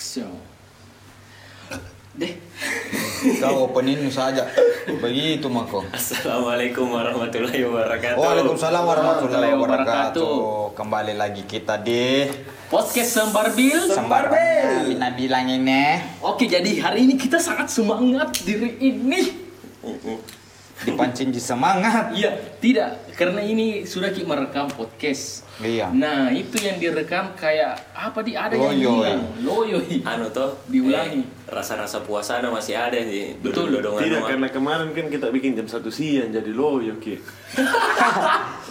Action. Deh. Kau opening saja. Begitu mako. Assalamualaikum warahmatullahi wabarakatuh. Waalaikumsalam warahmatullahi Wabarakatuh. Kembali lagi kita di Podcast Sembarbil. Sembarbel. Mina bilang ini Oke, jadi hari ini kita sangat semangat diri ini. Dipancing di semangat. Iya, tidak, karena ini sudah kita merekam podcast. Iya. Nah, itu yang direkam kayak apa di ada yang Loyo, hilang. Loyo. Anu toh Diulangi. eh, rasa-rasa puasa masih ada sih. Betul. Dodongan Tidak, karena kemarin kan kita bikin jam satu siang jadi loyo ki.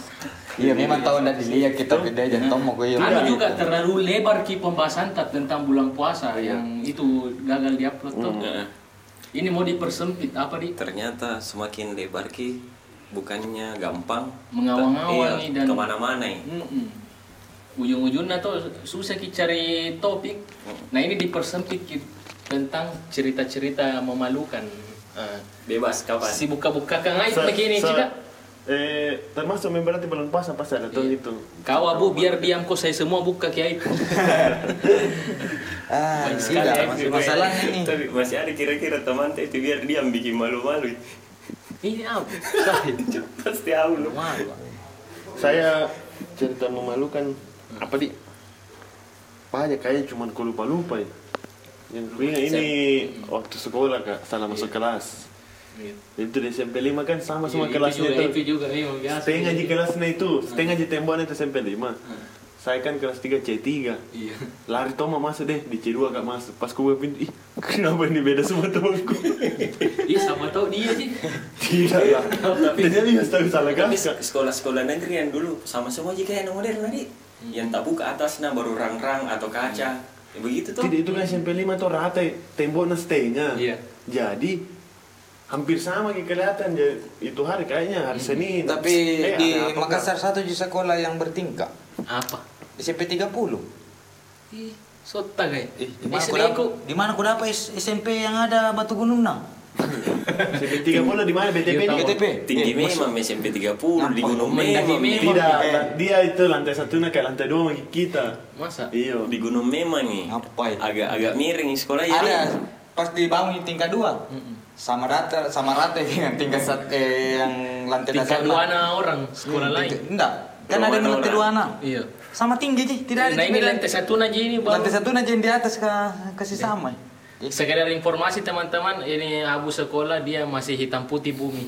Iya memang tahu ndak dilihat kita beda aja tomo gue Anu juga terlalu lebar ki pembahasan tentang bulan puasa yang itu gagal diupload tuh. Heeh. Ini mau dipersempit apa di Ternyata semakin lebar ki bukannya gampang Mengawang-awang Iya, nih dan- ke mana-mana nih. Mm-mm. Ujung-ujungnya tuh susah ki cari topik. Nah ini dipersempit ki tentang cerita-cerita memalukan. Ah. Bebas kapan? Si buka-buka kang aib begini sa- juga. Eh, termasuk memang berarti belum puasa pas ada tuh itu. Kau abu biar diam kok saya semua buka ki aib. Ah, tidak ya, masih Ibu. masalahnya ini. Tapi masih ada kira-kira teman teh itu biar dia bikin malu-malu. Ini apa? Pasti aku lu. Malu. Saya cerita memalukan apa di? Banyak kayak cuman ku lupa-lupa ya. Yang ini waktu sekolah kak salah masuk kelas. Itu di SMP 5 kan sama semua Iya, itu kelasnya juga, itu. itu juga, iya, biasa. Setengah di kelasnya itu, setengah di temboknya itu SMP 5. Saya kan kelas 3 C3. Iya. Lari Toma masuk deh, di C2 gak masuk. Pas ku pintu, ih kenapa ini beda semua temanku? Iya sama tahu dia sih. Tidak lah. Tapi- Ternyata dia tahu salah Tapi gak? sekolah-sekolah negeri yang dulu sama semua jika yang modern tadi. Yang tak buka atasnya baru rang-rang atau kaca. Ya, begitu tuh. Tidak itu kan SMP 5 tuh rata temboknya setengah. Iya. Jadi hampir sama kayak kelihatan Jadi, itu hari kayaknya hari Senin. Tapi Eh, di apa Makassar satu di sekolah yang bertingkat. Apa? SMP 30. Ih, sota kayak. Eh, di Eh, mana dapat? aku. Di mana kau dapat SMP yang ada Batu Gunung nang? SMP 30 di mana BTP Iya, ini? BTP. Tinggi Eh, maksud- memang SMP 30 di? Gunung Memang. Tidak, Eh. dia itu lantai satu kayak lantai dua bagi kita. Masa? Iya. Di Gunung Memang nih. Apa itu? Agak agak miring sekolah ya. Ada pas dibangun di tingkat dua. Sama rata sama rata dengan tingkat sat, eh, yang lantai Tingkat dasar. dua anak orang sekolah Hmm, lain. tingkat- Enggak. Kan ada yang lantai dua anak. Iya. Sama tinggi sih, tidak ada Nah ini lantai satu aja ini baru. Lantai satu aja yang di atas ke kasih sama. Sekedar informasi teman-teman, ini abu sekolah dia masih hitam putih bumi.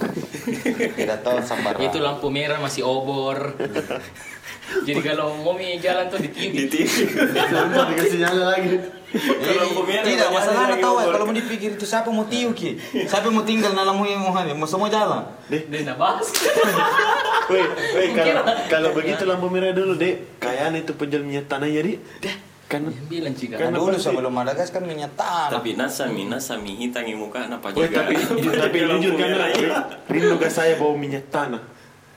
Tidak tahu sambar. Itu lampu merah masih obor. Jadi kalau mau mi jalan tuh di Di TV. TV. Sebentar dikasih nyala lagi. Merah Tidak, masalah lagi tahu obor. kalau mau dipikir itu siapa mau tiu ki. Siapa mau tinggal dalam mau mau semua jalan. Deh, Dia nak bahas. weh, weh kalau kalau begitu lampu merah dulu, Dek. Kayaknya itu penjual minyak tanah jadi. Deh, kan Yang bilang cika. Kan- dulu sebelum Madagaskar minyak tanah. Tapi nasa mi nasa mi hitam di muka apa juga. tapi tapi jujur kan rindu ke saya bawa minyak tanah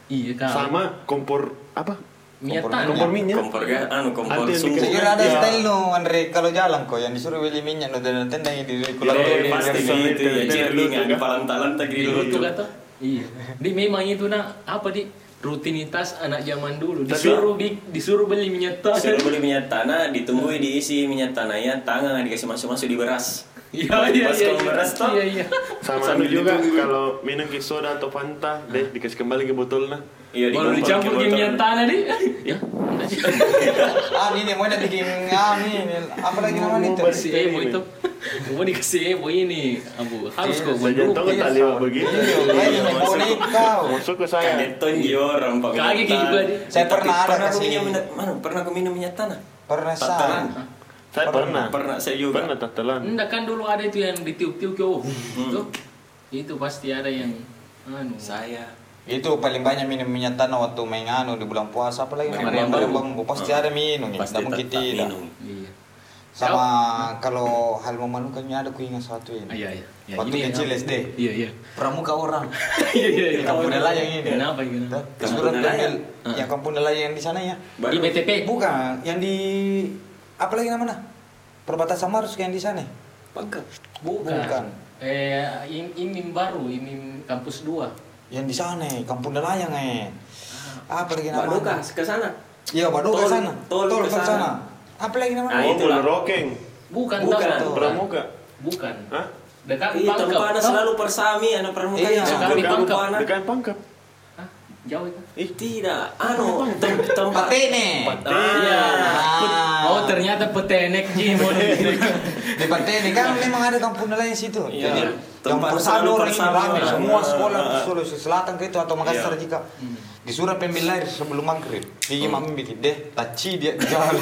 Iya kan. sama kompor apa? Minyak Kompor tanah. Kompor minyak. Kompor ga, anu kompor sumbu. Saya dikasih- kira ada Iya. style no Andre kalau jalan kok yang disuruh beli minyak no dan tenda yang di kulang Eh, Iya, pasti iya, iya, ya, iya, iya, iya. palantalan gitu. Itu kata. Iya. Di memang itu nak apa di rutinitas anak zaman dulu disuruh bi- disuruh beli minyak tanah. Suruh beli minyak tanah, ditunggu diisi minyak tanahnya, tangan dikasih masuk-masuk di beras. Iya iya Pas iya. kalau beras tuh. Iya iya. Sama anu juga kalau minum ke soda atau Fanta, deh dikasih kembali ke botolnya. Iya, Baru dikompor dicampur minyak tanah di. Ya. Ah ini mau ada bikin ah ini apa lagi namanya itu? Dikasih Evo itu. Mau dikasih Evo ini, Abu. Harus kok Saya jangan tahu mendukung. tak lewat begitu. Iya, lagi main masuk. boneka. Masuk ke saya. Kaneton di orang Pak minyak juga dia. Saya pernah ada kasih- mana? Pernah aku minum minyak tanah? Pernah sama. Saya pernah. Pernah saya juga. Pernah tatalan. Enggak kan dulu ada itu yang ditiup-tiup ke. Itu. Itu pasti ada yang anu. Saya Itu paling banyak minum minyak tanah waktu main anu di bulan puasa apalagi Main namanya Palembang. Palembang pasti ada minum ya. Tidak mungkin tidak. minum. Iya. Sama kalau hal memalukannya ada ku ingat satu Ah, ini. Iya iya. Ya, Waktu ini kecil yang- SD. Iya iya. Pramuka orang. Iya iya iya. Kampung nelayan ini. Kenapa ini? Nelayan. diambil yang kampung nelayan yang di sana ya. Di BTP. Bukan, yang di apa lagi namanya? Perbatasan Marus yang di sana. Bangka. Bukan. Bukan. Eh, im- imim baru, imim kampus 2. Yang di sana, kampung nelayan eh. Apa lagi namanya? ke sana. Iya, Baduka Tol- sana. tol ke ke sana. Apa lagi namanya? Nah, Oh, itulah. Pulau Rokeng. Bukan, Bukan. Pramuka. Bukan. Hah? Dekat Iya, pangkep. tempatnya selalu persami anak pramuka Iya, yang di pangkep. Pangkep. Dekat pangkap. Jauh itu. Ih, Tidak, anu tem tempat Patene. Iya. Ah. Oh ternyata petenek Ji mau Di Patene kan memang ada kampung nelayan situ. Iya. Jadi yang Tempat orang ini Ah, semua ah, sekolah ah, ah. Sulawesi Selatan ke itu atau Makassar jika disuruh pembeli air sebelum maghrib. Gigi mami bikin deh, taci dia di jalan.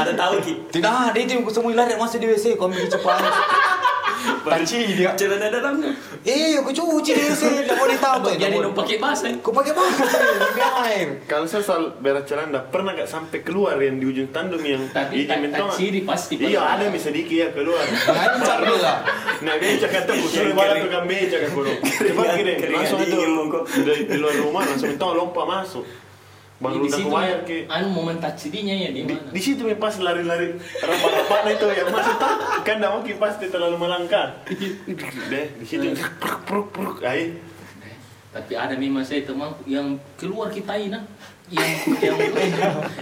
ada tahu ki. Tidak ada itu semua lari masuk di WC, kau ambil cepat. Taci dia. Celana dalamnya. Iya, aku cuci di WC, tidak mau ditahu. Jadi nu pakai bahasa. Kau pakai apa? Pakai air. kalau saya selalu berak celana, pernah gak sampai keluar yang di ujung tanduk yang Tapi taksi di pasti. Iya, ada yang sedikit ya keluar. Ngancam dia. Nah, kata bu, suruh balik tukang beca kan bro. Coba gini, keringat langsung itu di, luar rumah langsung itu lompat masuk. Baru di udah situ kebayar ke anu momen taksidinya ya di di, mana? di situ mi pas lari-lari rapat-rapat itu yang masuk tak kan dah mungkin pasti terlalu melangkah deh di situ pruk pruk pruk ay Tapi ada memang saya teman yang keluar kita ini nah. yang yang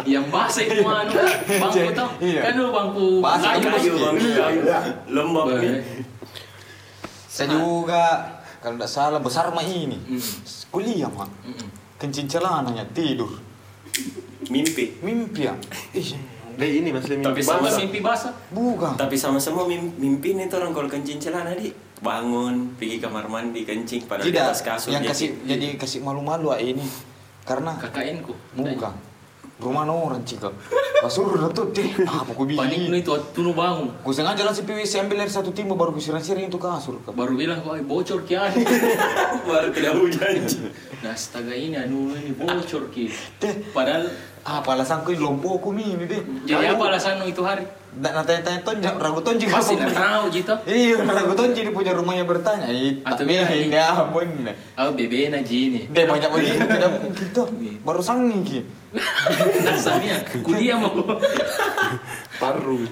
yang basah itu anu bangku tau Iya. kan dulu bangku Basah, kayu Kayu, bang, kayu. Lembab. Saya juga kalau tidak salah besar mah ini. Kuliah mah. Kencing celananya tidur. Mimpi. Mimpi ya. Ih, deh ini masih tapi mimpi sama basah mimpi basah bukan. Tapi sama-sama mim- mimpi nih orang kalau kencing celana di bangun pergi kamar mandi kencing pada di Tidak, atas kasur yang jadi- kasih jadi kasih malu-malu ah, ini. Karena KKN ku bukan. Rumah orang cika. Kasur tuh deh. Ah, aku panik nu bini. itu waktu nu bangun Ku sengaja langsung PWC ambil air satu timba baru ku siram-siram itu kasur. baru bilang kok "Ay, bocor ki anu." baru tidak hujan. nah astaga ini anu ini bocor ki padahal apa alasanku ini lompo nih ini deh. jadi apa alasan itu hari Dan tanya-tanya ton, ragu ton juga. tahu gitu Iya, ragu ton jadi punya rumahnya bertanya. Atau tapi bilang, ini ampun. oh bebe na jini Dia banyak begini tidak mungkin gitu. Baru sang nih dasarnya kuliah mau paru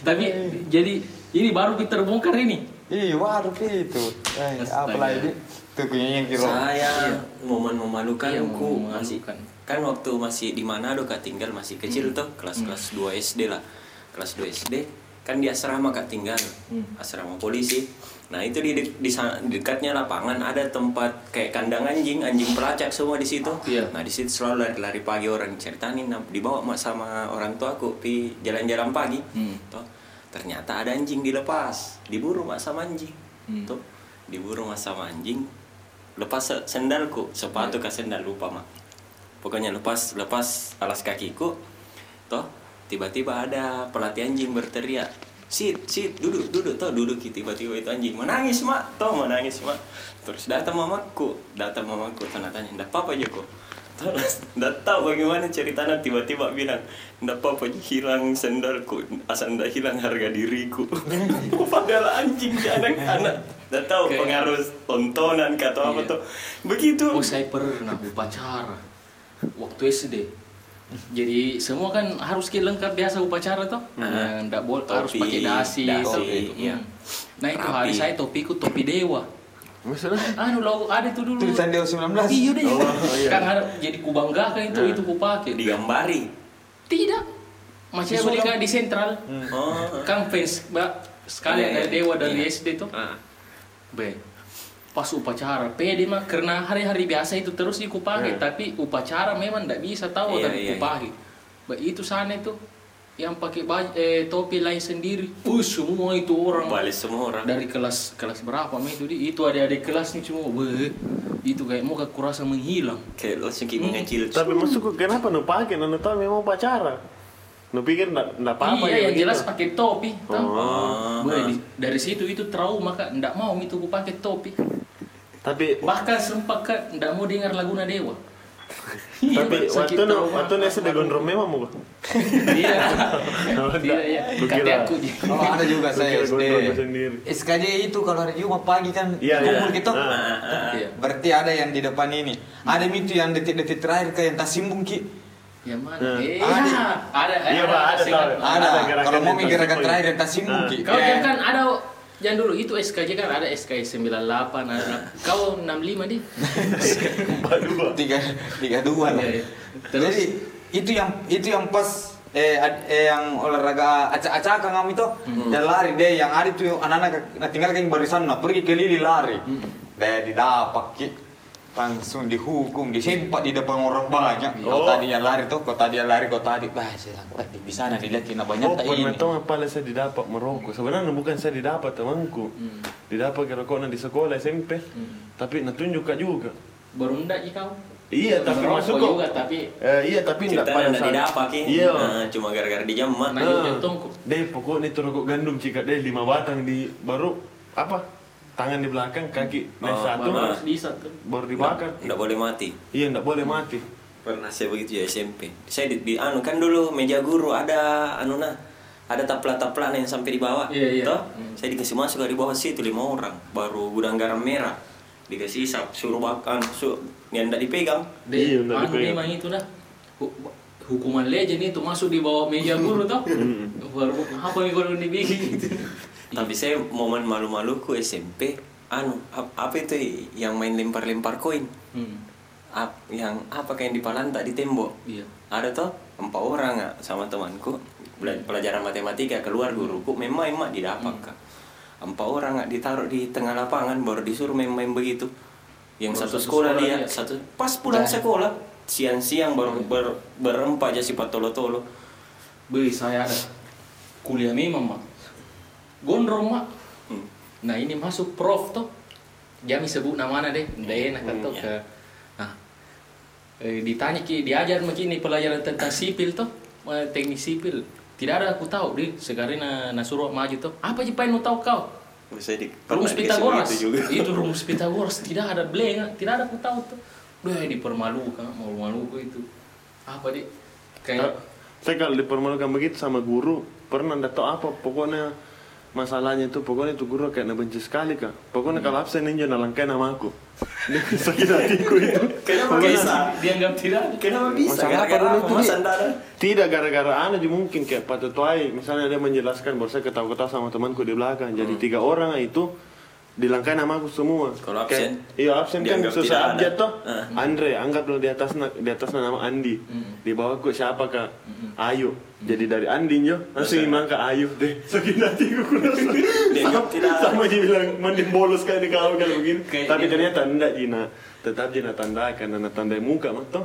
tapi jadi ini baru kita terbongkar ini Iya, waduh itu. Eh, Astaga. apa lagi? Tuh punya yang kira. Saya Iya. momen memalukan Iya, ku masih kan waktu masih di Manado kak tinggal masih kecil tuh kelas kelas 2 SD lah kelas 2 SD kan di asrama kak tinggal Hmm. asrama polisi nah itu di, di, di dekatnya lapangan ada tempat kayak kandang anjing anjing pelacak semua di situ Iya. nah di situ selalu lari-lari pagi orang ceritain nah, dibawa mak sama orang tua aku pi jalan-jalan pagi Hmm. Toh, ternyata ada anjing dilepas diburu mak sama anjing Hmm. tuh diburu mak sama anjing lepas se- sendalku sepatu ke sendal lupa mak pokoknya lepas lepas alas kakiku toh tiba-tiba ada pelatih anjing berteriak sit sit duduk duduk. Toh duduk tiba-tiba itu anjing menangis mak? Toh menangis mak. Terus datang mamaku datang mamaku tanya tanya ndak apa aja kok terus ndak tahu bagaimana ceritanya tiba-tiba bilang ndak apa hilang sendalku asal ndak hilang harga diriku padahal anjing anak-anak. Ndak tahu Kayak- pengaruh tontonan apa Iya. tuh. Begitu. Oh saya pernah upacara waktu SD. Jadi semua kan harus kita lengkap biasa upacara toh. Nah, nggak boleh harus pakai dasi, dasi, iya. Hmm. Nah itu Rapi. hari saya topiku topi dewa. masalah Anu lo ada tuh dulu. Tulisan Dewa 19. Iya deh. Oh, iya. Kan ada jadi kubanggakan itu Nah. itu ku pakai. digambari Tidak. Masih beli di sentral. oh Kan fans mbak sekali Iya, ada iya. dewa dari Iya. SD tuh. Ah. Be, pas upacara pede mah karena hari-hari biasa itu terus dikupakai Hmm. tapi upacara memang tidak bisa tahu Iya, tapi iya, Be, itu sana itu yang pakai baju, eh, topi lain sendiri. Uh semua itu orang. Balik semua orang. Dari kelas kelas berapa mah itu di itu adik-adik kelas nih semua Be, itu kayak mau kurasa menghilang. Kayak langsung kayak Hmm. mengecil. Tapi maksudku kenapa nu pakai? Nu tahu memang pacara pikir ndak ndak apa-apa iya ya yang jelas pakai topi Oh. Di- dari situ itu trauma kak ndak mau itu ku pakai topi tapi bahkan sempat kak ndak mau dengar laguna dewa Iya, tapi Sakit waktu trauma. waktu nu SD gondrong memang mau Iya. Oh, Iya, iya. Kata aku. Oh, ada juga saya SD. SKJ itu kalau hari Jumat pagi kan Iya, kumpul iya. gitu. Ah, Iya. Berarti ada yang di depan ini. Ada itu yang detik-detik terakhir kayak yang tas simbung ki. Yang mana? Nah. Eh, Ada. ada. Iya, Pak, ada tahu. Ada. gerakan Kalau mau gerakan simbung. terakhir yang tas simbung Ah. ki. Kau Ya. yang kan ada yang dulu itu SKJ kan ada SKJ 98 ada. Kau 65 di. Empat dua. tiga tiga dua lah. Iya, iya. Terus Jadi itu yang itu yang pas eh, ad- eh yang olahraga acak-acak kami itu yang lari deh yang ada tuh anak-anak tinggal kan barisan nah pergi keliling lari deh didapat ki langsung dihukum disempat di depan orang banyak kau Oh. tadi yang lari tuh kau tadi yang lari kau tadi bah saya di sana dilihat kena banyak Oh, tak ini tahu apa saya didapat merokok. Sebenarnya bukan saya didapat temanku. Didapat ke rokoknya di sekolah SMP. Tapi natunjuk juga. Baru ndak kau. Iya, tapi masuk kok. juga tapi Eh, iya, tapi enggak Ceritanya pada saat. didapat ki. Iya. Nah, cuma gara-gara di jam mak. nah jantungku. Deh, pokoknya itu rokok gandum jika deh lima batang di baru apa? Tangan di belakang, kaki naik Oh, satu, Baru harus diisat tuh. baru dibakar. Enggak boleh mati. Iya, enggak boleh mati. Pernah saya begitu ya SMP. Saya di, di anu kan dulu meja guru ada anu nah ada tapla-tapla yang sampai di bawah. Iya, iya. Toh? Hmm. Saya dikasih masuk dari bawah situ lima orang. Baru gudang garam merah. Dikasih isap, suruh makan, suruh yang enggak dipegang. Iya, Deh, ndak anu dipegang. memang itu dah. Hu- Hukuman legend itu masuk di bawah meja guru tuh. Baru apa nih kalau dibikin gitu. Tapi saya momen malu-maluku SMP, anu ap- apa itu yang main lempar-lempar koin? Hmm. Ap, yang apa kayak yang dipalantak di tembok? Iya. Ada toh empat orang nggak sama temanku pelajaran matematika keluar guruku main-main mak didapat kak empat orang nggak ditaruh di tengah lapangan baru disuruh main-main begitu yang Baru satu satu sekolah, sekolah dia dia. satu pas pulang sekolah siang-siang baru ber, berempat aja si patolo-tolo Beuh, saya ada kuliah memang mak. Gondrong mak. Hmm. Nah ini masuk prof tuh. Jami sebut nama deh. Udah enak kan tuh iya. ke. Nah eh, ditanya ki diajar begini pelajaran tentang sipil tuh eh, teknik sipil. Tidak ada aku tahu deh. Sekarang na, na suruh maju tuh. Apa sih pengen mau tahu kau? bisa di Rumus Pitagoras. juga Itu rumus Pitagoras. Tidak ada blank. Tidak ada aku tahu tuh. Duh dipermalukan. Mau maluku itu. Apa deh? Kayak Saya kalau dipermalukan begitu sama guru, pernah enggak tahu apa, pokoknya masalahnya itu pokoknya itu guru kayak benci sekali kak. Pokoknya kalau absen ninja nalangkai nama aku. Dia sakit hatiku itu. Kenapa bisa. Dianggap tidak kenapa bisa. gara-gara apa? Mas Tidak gara-gara anu juga mungkin kayak Pak Tuai misalnya dia menjelaskan bahwa saya ketawa-ketawa sama temanku di belakang. Jadi tiga orang itu dilangkai nama aku semua. Kalau Kayak- absen? Iya absen kan susah abjad toh. Ah. Andre anggaplah di atas di atas nama Andi. Di bawahku siapa kak? Ayu. Jadi dari Andi jo langsung bilang ke Ayu deh. Sakit. Dianggap tidak ada. Sama dia bilang mending bolos kayak di kau kalau begini. Kayak Tapi ternyata enggak Jina. Tetap Jina tanda karena tandai muka mah toh.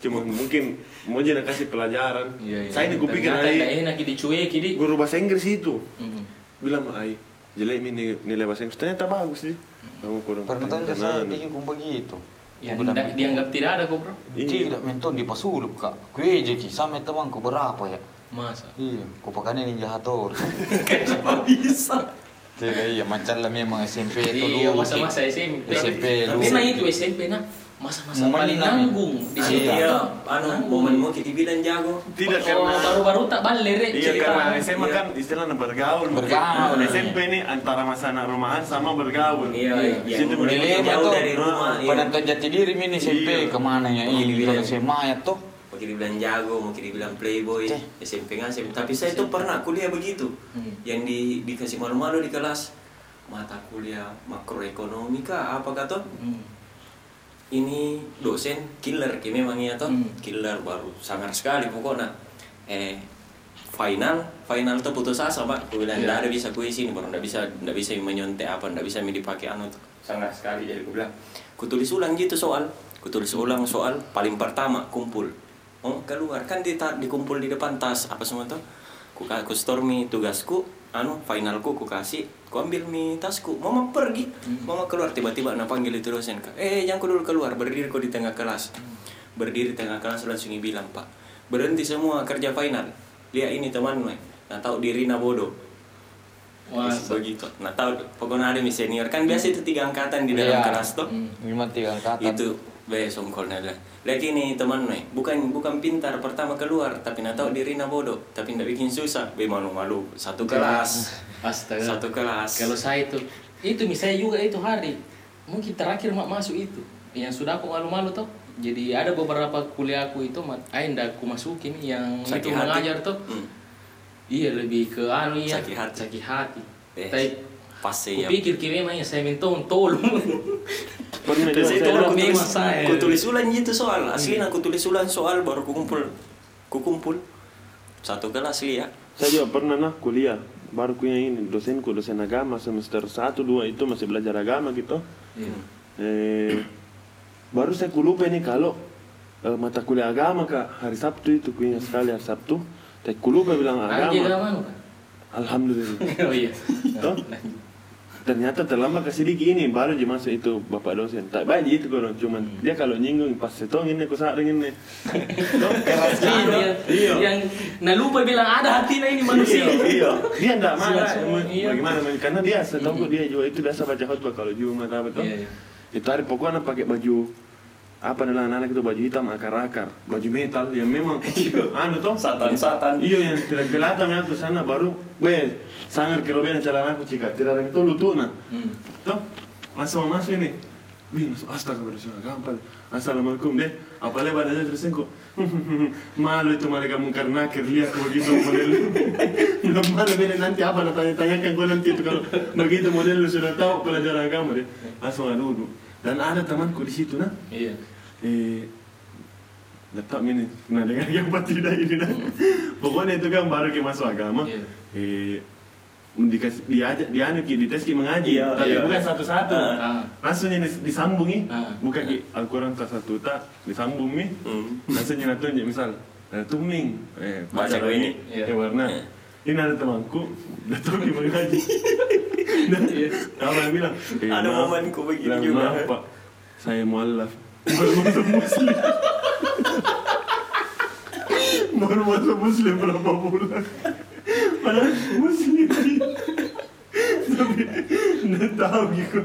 Cuma mungkin mau Jina kasih pelajaran. Iya, iya. Saya ini kupikir enak dicueki di. guru bahasa Inggris itu Mm. bilang ai jelek ini nilai bahasa Inggris. Ternyata bagus sih kamu kurang Nah, saya bikin begitu. Ya, tidak dianggap tidak ada kok bro. Iya. tidak menton di pasulup kak kue jeki sama temanku berapa ya? Masa? iya. Ku pakai ninja hator kenapa bisa. Tidak iya macam lah memang SMP itu Iya, masa-masa SMP. SMP lu Tapi nah itu SMP nah. Masa-masa paling nanggung di situ. Iya. iya anu momenmu kita bilang jago tidak Oh, karena baru-baru tak balik Rek, iya cerita. karena SMA Iya. kan istilahnya bergaul Bergaul. Nah, SMP ini antara masa anak rumahan sama bergaul iya Iya. yang Situ udah Dilema jauh tuh dari rumah iya. penonton jati diri ini SMP Iya. ke mana ya Iya, ini dibilang. bilang SMA ya tuh mau kita bilang jago mau kita bilang playboy Cih. SMP ngasih tapi saya tuh pernah kuliah begitu Hmm. yang di dikasih malu-malu di kelas mata kuliah makroekonomi kah apa kata Hmm. Ini dosen killer kayak memang iya toh Hmm. killer baru. Sangar sekali pokoknya. Eh final final tuh putus asa pak. Aku bilang nggak ada bisa kue sini baru nggak bisa nggak bisa menyontek apa nggak bisa dipakai anu tuh sangar sekali jadi aku bilang. Ku tulis ulang gitu soal. Ku tulis ulang soal paling pertama kumpul. Oh keluar. Kan di dikumpul di depan tas apa semua tuh. Ku ka- ku stormi tugasku anu finalku ku kasih ku ambil mi tasku. Mama pergi. Mama keluar tiba-tiba nak panggil itu dosen kak. Eh jangan ku dulu keluar berdiri kau di tengah kelas. Berdiri di tengah kelas langsung bilang pak berhenti semua kerja final. Lihat ini teman nah tahu diri na bodoh. Masa? begitu. Nah tahu pokoknya ada mi senior. Kan biasa itu tiga angkatan di dalam Iya. kelas tuh. Hmm. lima tiga angkatan. Itu be songkolnya lah lagi nih teman nih bukan bukan pintar pertama keluar tapi nak tahu diri na bodoh tapi ndak bikin susah be malu malu satu kelas Astaga. satu kelas Kalau saya itu, itu misalnya juga itu hari, mungkin terakhir mak masuk itu, yang sudah aku malu-malu tuh. Jadi ada beberapa kuliah aku itu, mat, ayo ndak aku masukin yang Sakit itu hati. mengajar tuh. Hmm. Iya lebih ke anu iya. Sakit hati. Sakit hati. Eh, Tapi pasti ya kupikir ki memang ya saya minta tolong. Terus itu saya tolong aku tulis, aku tulis ulang gitu soal asli aku tulis ulang soal baru ku kumpul ku kumpul satu kelas lihat Saya juga pernah nah kuliah baru kuliah ini dosenku dosen agama semester 1 2 itu masih belajar agama gitu. Iya. Eh, baru saya lupa ini kalau eh, mata kuliah agama kak hari Sabtu itu kuliah sekali hari Sabtu. Saya lupa bilang agama. Alhamdulillah. Oh iya. Ternyata terlambat kasih dikit ini baru aja masuk itu bapak dosen. Tak baik itu kalau cuman dia kalau nyinggung pas setong ini aku saat ini. Keras Iya, yang, Iya. yang nah lupa bilang ada hatinya ini manusia. iya dia enggak marah iya. bagaimana karena dia setahu dia juga itu biasa baca khutbah kalau Jumat apa tuh Iya, iya. itu hari pokoknya pakai baju apa adalah anak-anak itu baju hitam akar-akar baju metal yang memang anu toh Satan-satan. iya yang tidak kelihatan ya ke sana baru be sangat kerobean celana aku cika tidak ada itu lutuna Hmm. toh masuk masuk ini Wih, masuk astaga berdoa gampang. Assalamualaikum deh. Apalagi badannya terus kok. Malu itu mereka mungkar nakir lihat begitu model. Belum malu beda nanti apa nak tanya tanyakan kau nanti itu kalau begitu model lu sudah tahu pelajaran agama deh. Langsung adu Dan ada temanku di situ nah. Iya. Eh, letak ini nah dengan yang tidak ini nah. Pokoknya itu kan baru kita masuk agama. Iya. Eh, dikasih diajak dianu ki dites ki mengaji Iya, tapi iya. bukan satu-satu Ah. langsung ini disambung nih Ah. bukan ki Al-Quran tas satu tak disambung nih Hmm. langsung ini tunjuk misal ada tuming eh Baca ini. ini Iya. ya warna Iya. ini ada temanku datang di mengaji nah, apa yang bilang eh, Ada maaf. momenku begitu Bilang, juga. maaf pak saya mualaf masuk muslim baru masuk muslim berapa bulan padahal muslim tapi nggak tahu gitu.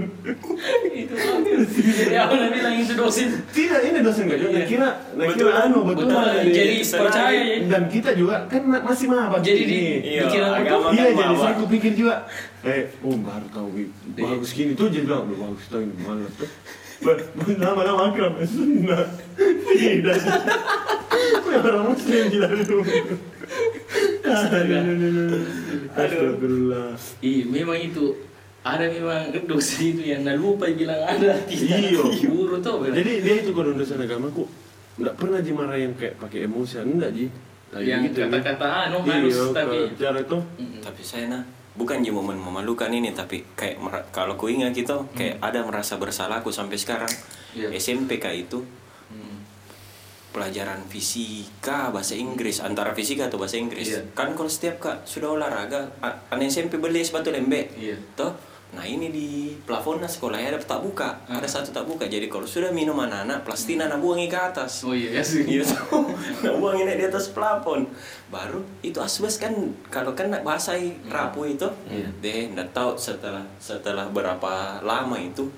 Itu Jadi apa nak bilang itu dosen? tidak ini dosen gak juga. Iya. kira nah Betul. kira anu betul, Betul. Jadi- Jadi percaya. ya. dan kita juga kan ma- masih maba Jadi di Iya, pikiran aku iya kan jadi maba. saya aku pikir juga eh oh baru tahu bagus gini. Tuh jadi bilang "Duh, bagus tahu ini Ba- lama-lama akrab nah tidak. Orang muslim tidak dulu Astagfirullah Iya, memang itu ada memang dosen itu yang nak lupa bilang ada. Iya. Guru tuh. Jadi dia itu kalau dosen agamaku nggak pernah dimarahin yang kayak pakai emosi, enggak ji. Yang gitu, kata-kata anu halus kalau tapi cara itu tapi saya nah bukan di momen memalukan ini tapi kayak kalau ku ingat gitu kayak ada merasa bersalah aku sampai sekarang Iya. SMP kak itu. Pelajaran fisika bahasa Inggris antara fisika atau bahasa Inggris Iya. kan kalau setiap kak sudah olahraga anak SMP beli sepatu lembek Iya. toh nah ini di plafonnya sekolahnya ada tak buka Ah. ada satu tak buka jadi kalau sudah minum anak-anak plastik anak buangi ke atas Oh iya, ya sih. Iya, so, nah buangin di atas plafon. Baru itu asbes kan kalau kan nak basahi rapuh itu, Iya. deh nggak tahu setelah setelah berapa lama itu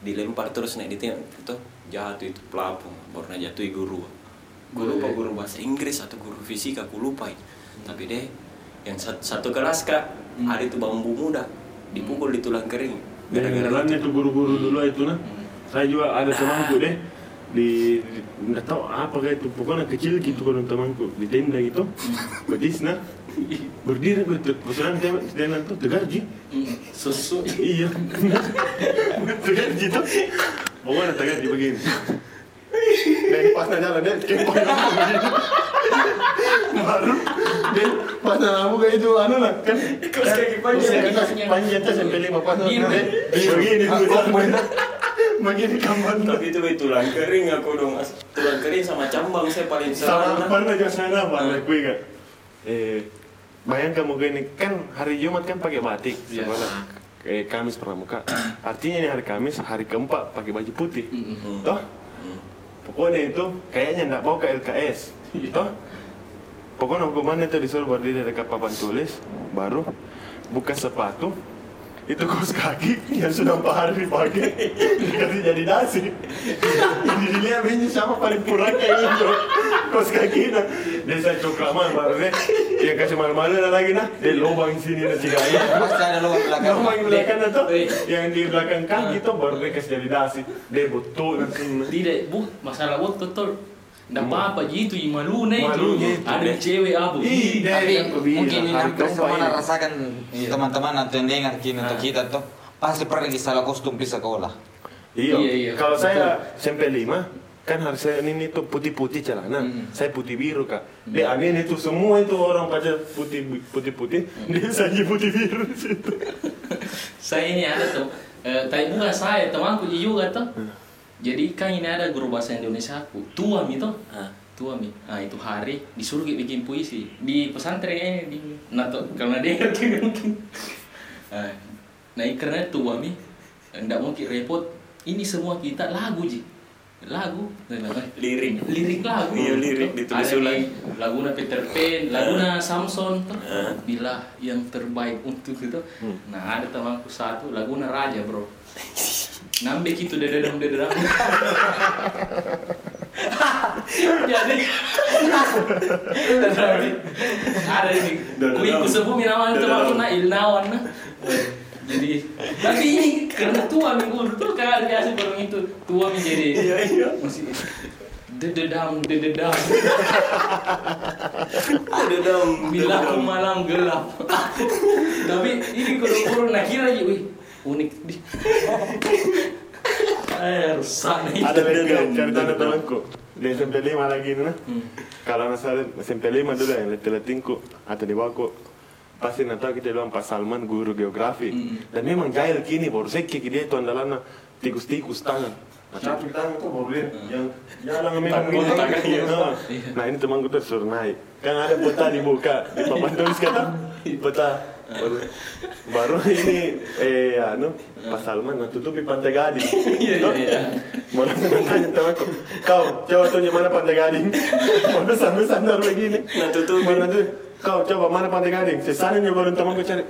dilempar terus naik di tiang itu jatuh itu plafon baru nak jatuh guru. Guru apa guru bahasa Inggris atau guru fisika aku lupa. itu. Tapi deh yang satu, satu kelas kak ada itu bambu muda dipukul di tulang kering. Gara-gara Gara-gara itu guru-guru dulu itu nah. Saya juga ada temanku deh di di- nggak tahu apa kayak itu pokoknya kecil gitu kalau temanku di tenda gitu betis nah berdiri betul kebetulan tenda itu tegar ji Hmm. Susu. iya tegar ji tuh pokoknya tegar ji begini dan pas nanya jalan dia begini baru dia pas nanya kayak itu anu lah kan. Kaos kaki panjang. kan panjang tuh sampai lima pas Begini. dia begini begini kamar Tapi itu be tulang kering aku dong. Tulang kering sama cambang saya paling sama serang. pernah juga sana mana gue kan eh bayangkan mau gini kan hari Jumat kan pakai batik sekolah. Eh Kamis pramuka. Artinya ini hari Kamis hari keempat pakai baju putih. Mm-mm. toh pokoknya itu kayaknya nggak mau ke LKS toh pokoknya hukumannya itu disuruh berdiri dekat papan tulis baru buka sepatu itu kaos kaki yang sudah dipakai dikasih jadi nasi jadi dilihat ini siapa paling kurang kayak gitu kaos kaki nah desa coklaman baru deh yang kasih malu-malu nah lagi nah dia lubang sini nah cigai Pasti ada lubang belakang. lubang belakang itu yang di belakang kaki tuh baru dia kasih jadi nasi dia betul nanti Tidak, bu, masalah waktu tuh. Nggak apa-apa gitu, i malu nih Malu itu. gitu, Ada cewek apa? Ih, Tapi yang aku bilang, mungkin ini hampir semua rasakan Iya. teman-teman atau yang dengar kini untuk Ah. kita tuh pasti pernah salah kostum di sekolah. Iya, Iya, iya. Kalau saya SMP 5, kan harus saya ini tuh putih-putih celana, saya putih biru kak. Dia aneh itu semua itu orang pada putih putih putih, dia saja putih biru situ. saya ini ada tuh eh, tapi bukan saya temanku juga tuh jadi kan ini ada guru bahasa Indonesia aku. Tua mi tuh Ah. tua mi nah itu hari disuruh bikin puisi. Di pesantren ini di nah tuh karena dia ngerti mungkin nah, nah karena tua mi enggak mungkin repot. Ini semua kita lagu ji. Lagu. Lirik. lirik lagu. Iya, lirik, ditulis Ada ulang. di laguna Peter Pan Samson tuh Ah. bila yang terbaik untuk itu. Nah ada temanku satu laguna Raja bro nambah gitu dededam dededam jadi ada ini. Kuiku sebumi namanya temanku na Ilnawan. Jadi tapi ini karena tua minggu tuh kan? Biasa orang itu. Tua menjadi Iya, iya. masih dededam dededam. Dong. bila aku malam gelap. Tapi ini kurung-kurung nah kira aja wih unik. Di eh rusak nih. Ada lagi cerita ada temanku di SMP 5 lagi nah. Kalau nggak salah SMP 5 dulu yang letih-letihku atau di bawahku. Pasti nanti kita bilang Pak Salman guru geografi. Dan memang jahil kini baru sekki dia itu andalannya tikus-tikus tangan. Nah tapi tangan tuh baru lihat yang jalan memang gitu. tangan, iya. Nah, nah ini temanku tuh suruh naik. Kan ada peta dibuka di papan tulis kata. Peta baru, baru ini eh anu Pak Salman nah tutupi pantai gading Iya, iya, iya. Malah tanya temanku, kau coba tunjuk mana Pantai Gading. Baru sambil sandar begini. Nah, tutupi. Mana tuh? Kau coba mana Pantai Gading? Saya sana nyoba temanku cari.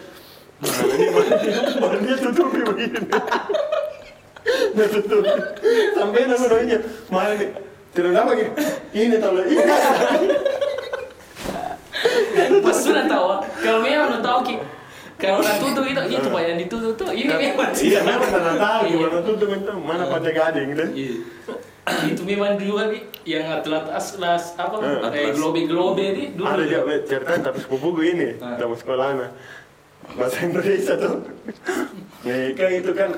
Mana ini mana baru dia tutupi begini. Nah tutupi. Sampai nunggu nanya, mana nih? Tidak apa gini. Ini tahu ini. Pas sudah tahu kalau memang udah tahu ki kalau udah tutup itu itu pak yang ditutup tuh ini memang Iya, memang tidak tahu Iya. gimana tutup itu mana Pantai Gading tuh. Iya. itu memang juga nih yang atlas atlas apa Eh, kayak globe globe ini dulu Ada juga cerita tapi sepupuku ini Ah. sama sekolah anak bahasa Indonesia tuh. Nih kan itu kan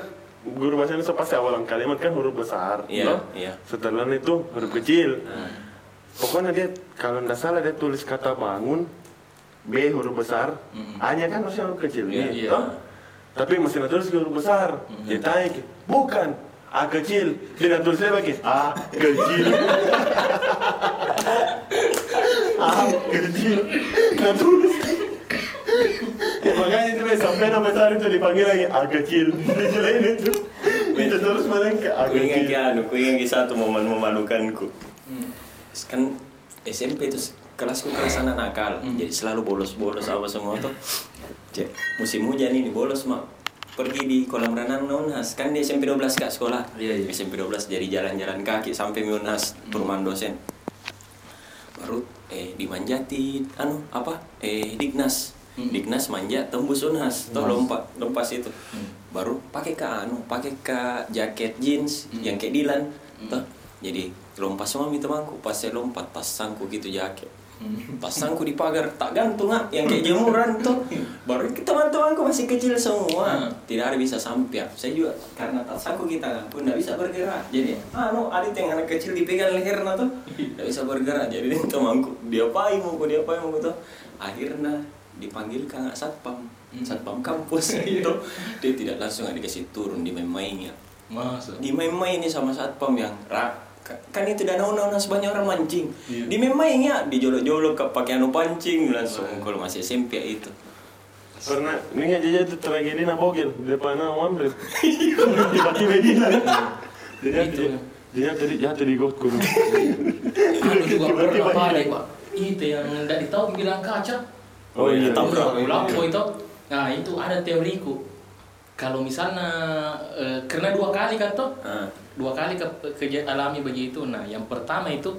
guru bahasa Indonesia pasti awalan kalimat kan huruf besar. Iya, iya. Setelah itu huruf kecil. Pokoknya dia kalau nggak salah dia tulis kata bangun B huruf besar, A-nya kan harusnya huruf kecil Iya, nih, toh? Tapi mesti tulis huruf besar. Dia tanya, bukan A kecil. Dia tulis lagi A kecil. A kecil. Nah tulis. Ya makanya itu sampai nama besar itu dipanggil lagi A kecil. Dijelain itu. Itu terus ke A kecil. ya, anu, ku ingat satu momen memalukanku. Kan SMP itu kelasku kelas anak nakal, jadi selalu bolos-bolos apa semua tuh. Cek, musim hujan ini bolos mak. Pergi di kolam renang Unhas kan di SMP 12 kak sekolah. Iya, iya. SMP 12 jadi jalan-jalan kaki sampai Unhas perumahan dosen. Baru eh dimanjatin anu apa? Eh Dignas. Dignas manja tembus Unhas toh lompat lompat itu. Baru pakai ke anu pakai ke jaket jeans yang kayak Dilan. Toh jadi lompat semua temanku. Pas saya lompat pasangku gitu jaket pasangku di pagar. Tak gantung ah. Yang kayak jemuran tuh baru teman-temanku masih kecil semua. Tidak ada bisa sampai saya juga karena tak saku kita pun tidak bisa bergerak. Jadi anu ada yang anak kecil dipegang lehernya tuh tidak bisa bergerak. Jadi temanku dia pakai mau dia pakai mau tuh akhirnya dipanggil kakak satpam satpam kampus. Itu dia tidak langsung dikasih turun di main-mainnya. Di main-main ini sama satpam yang rak kan itu danau danau banyak orang mancing Iya. di main ya dijolok-jolok ke pakai anu pancing langsung kalau masih SMP itu Pernah, ini aja itu tragedi na bogel depan na Wamble. Tiba-tiba gila. Dia Itu. dia dia tadi jatuh di got juga Tiba-tiba pernah hilang. ada pak itu yang tidak ditahu bilang kaca Oh iya, tabrak. Lampu itu nah itu ada teoriku kalau misalnya eh, karena dua kali kan toh Ah, dua kali ke, keja- alami begitu nah yang pertama itu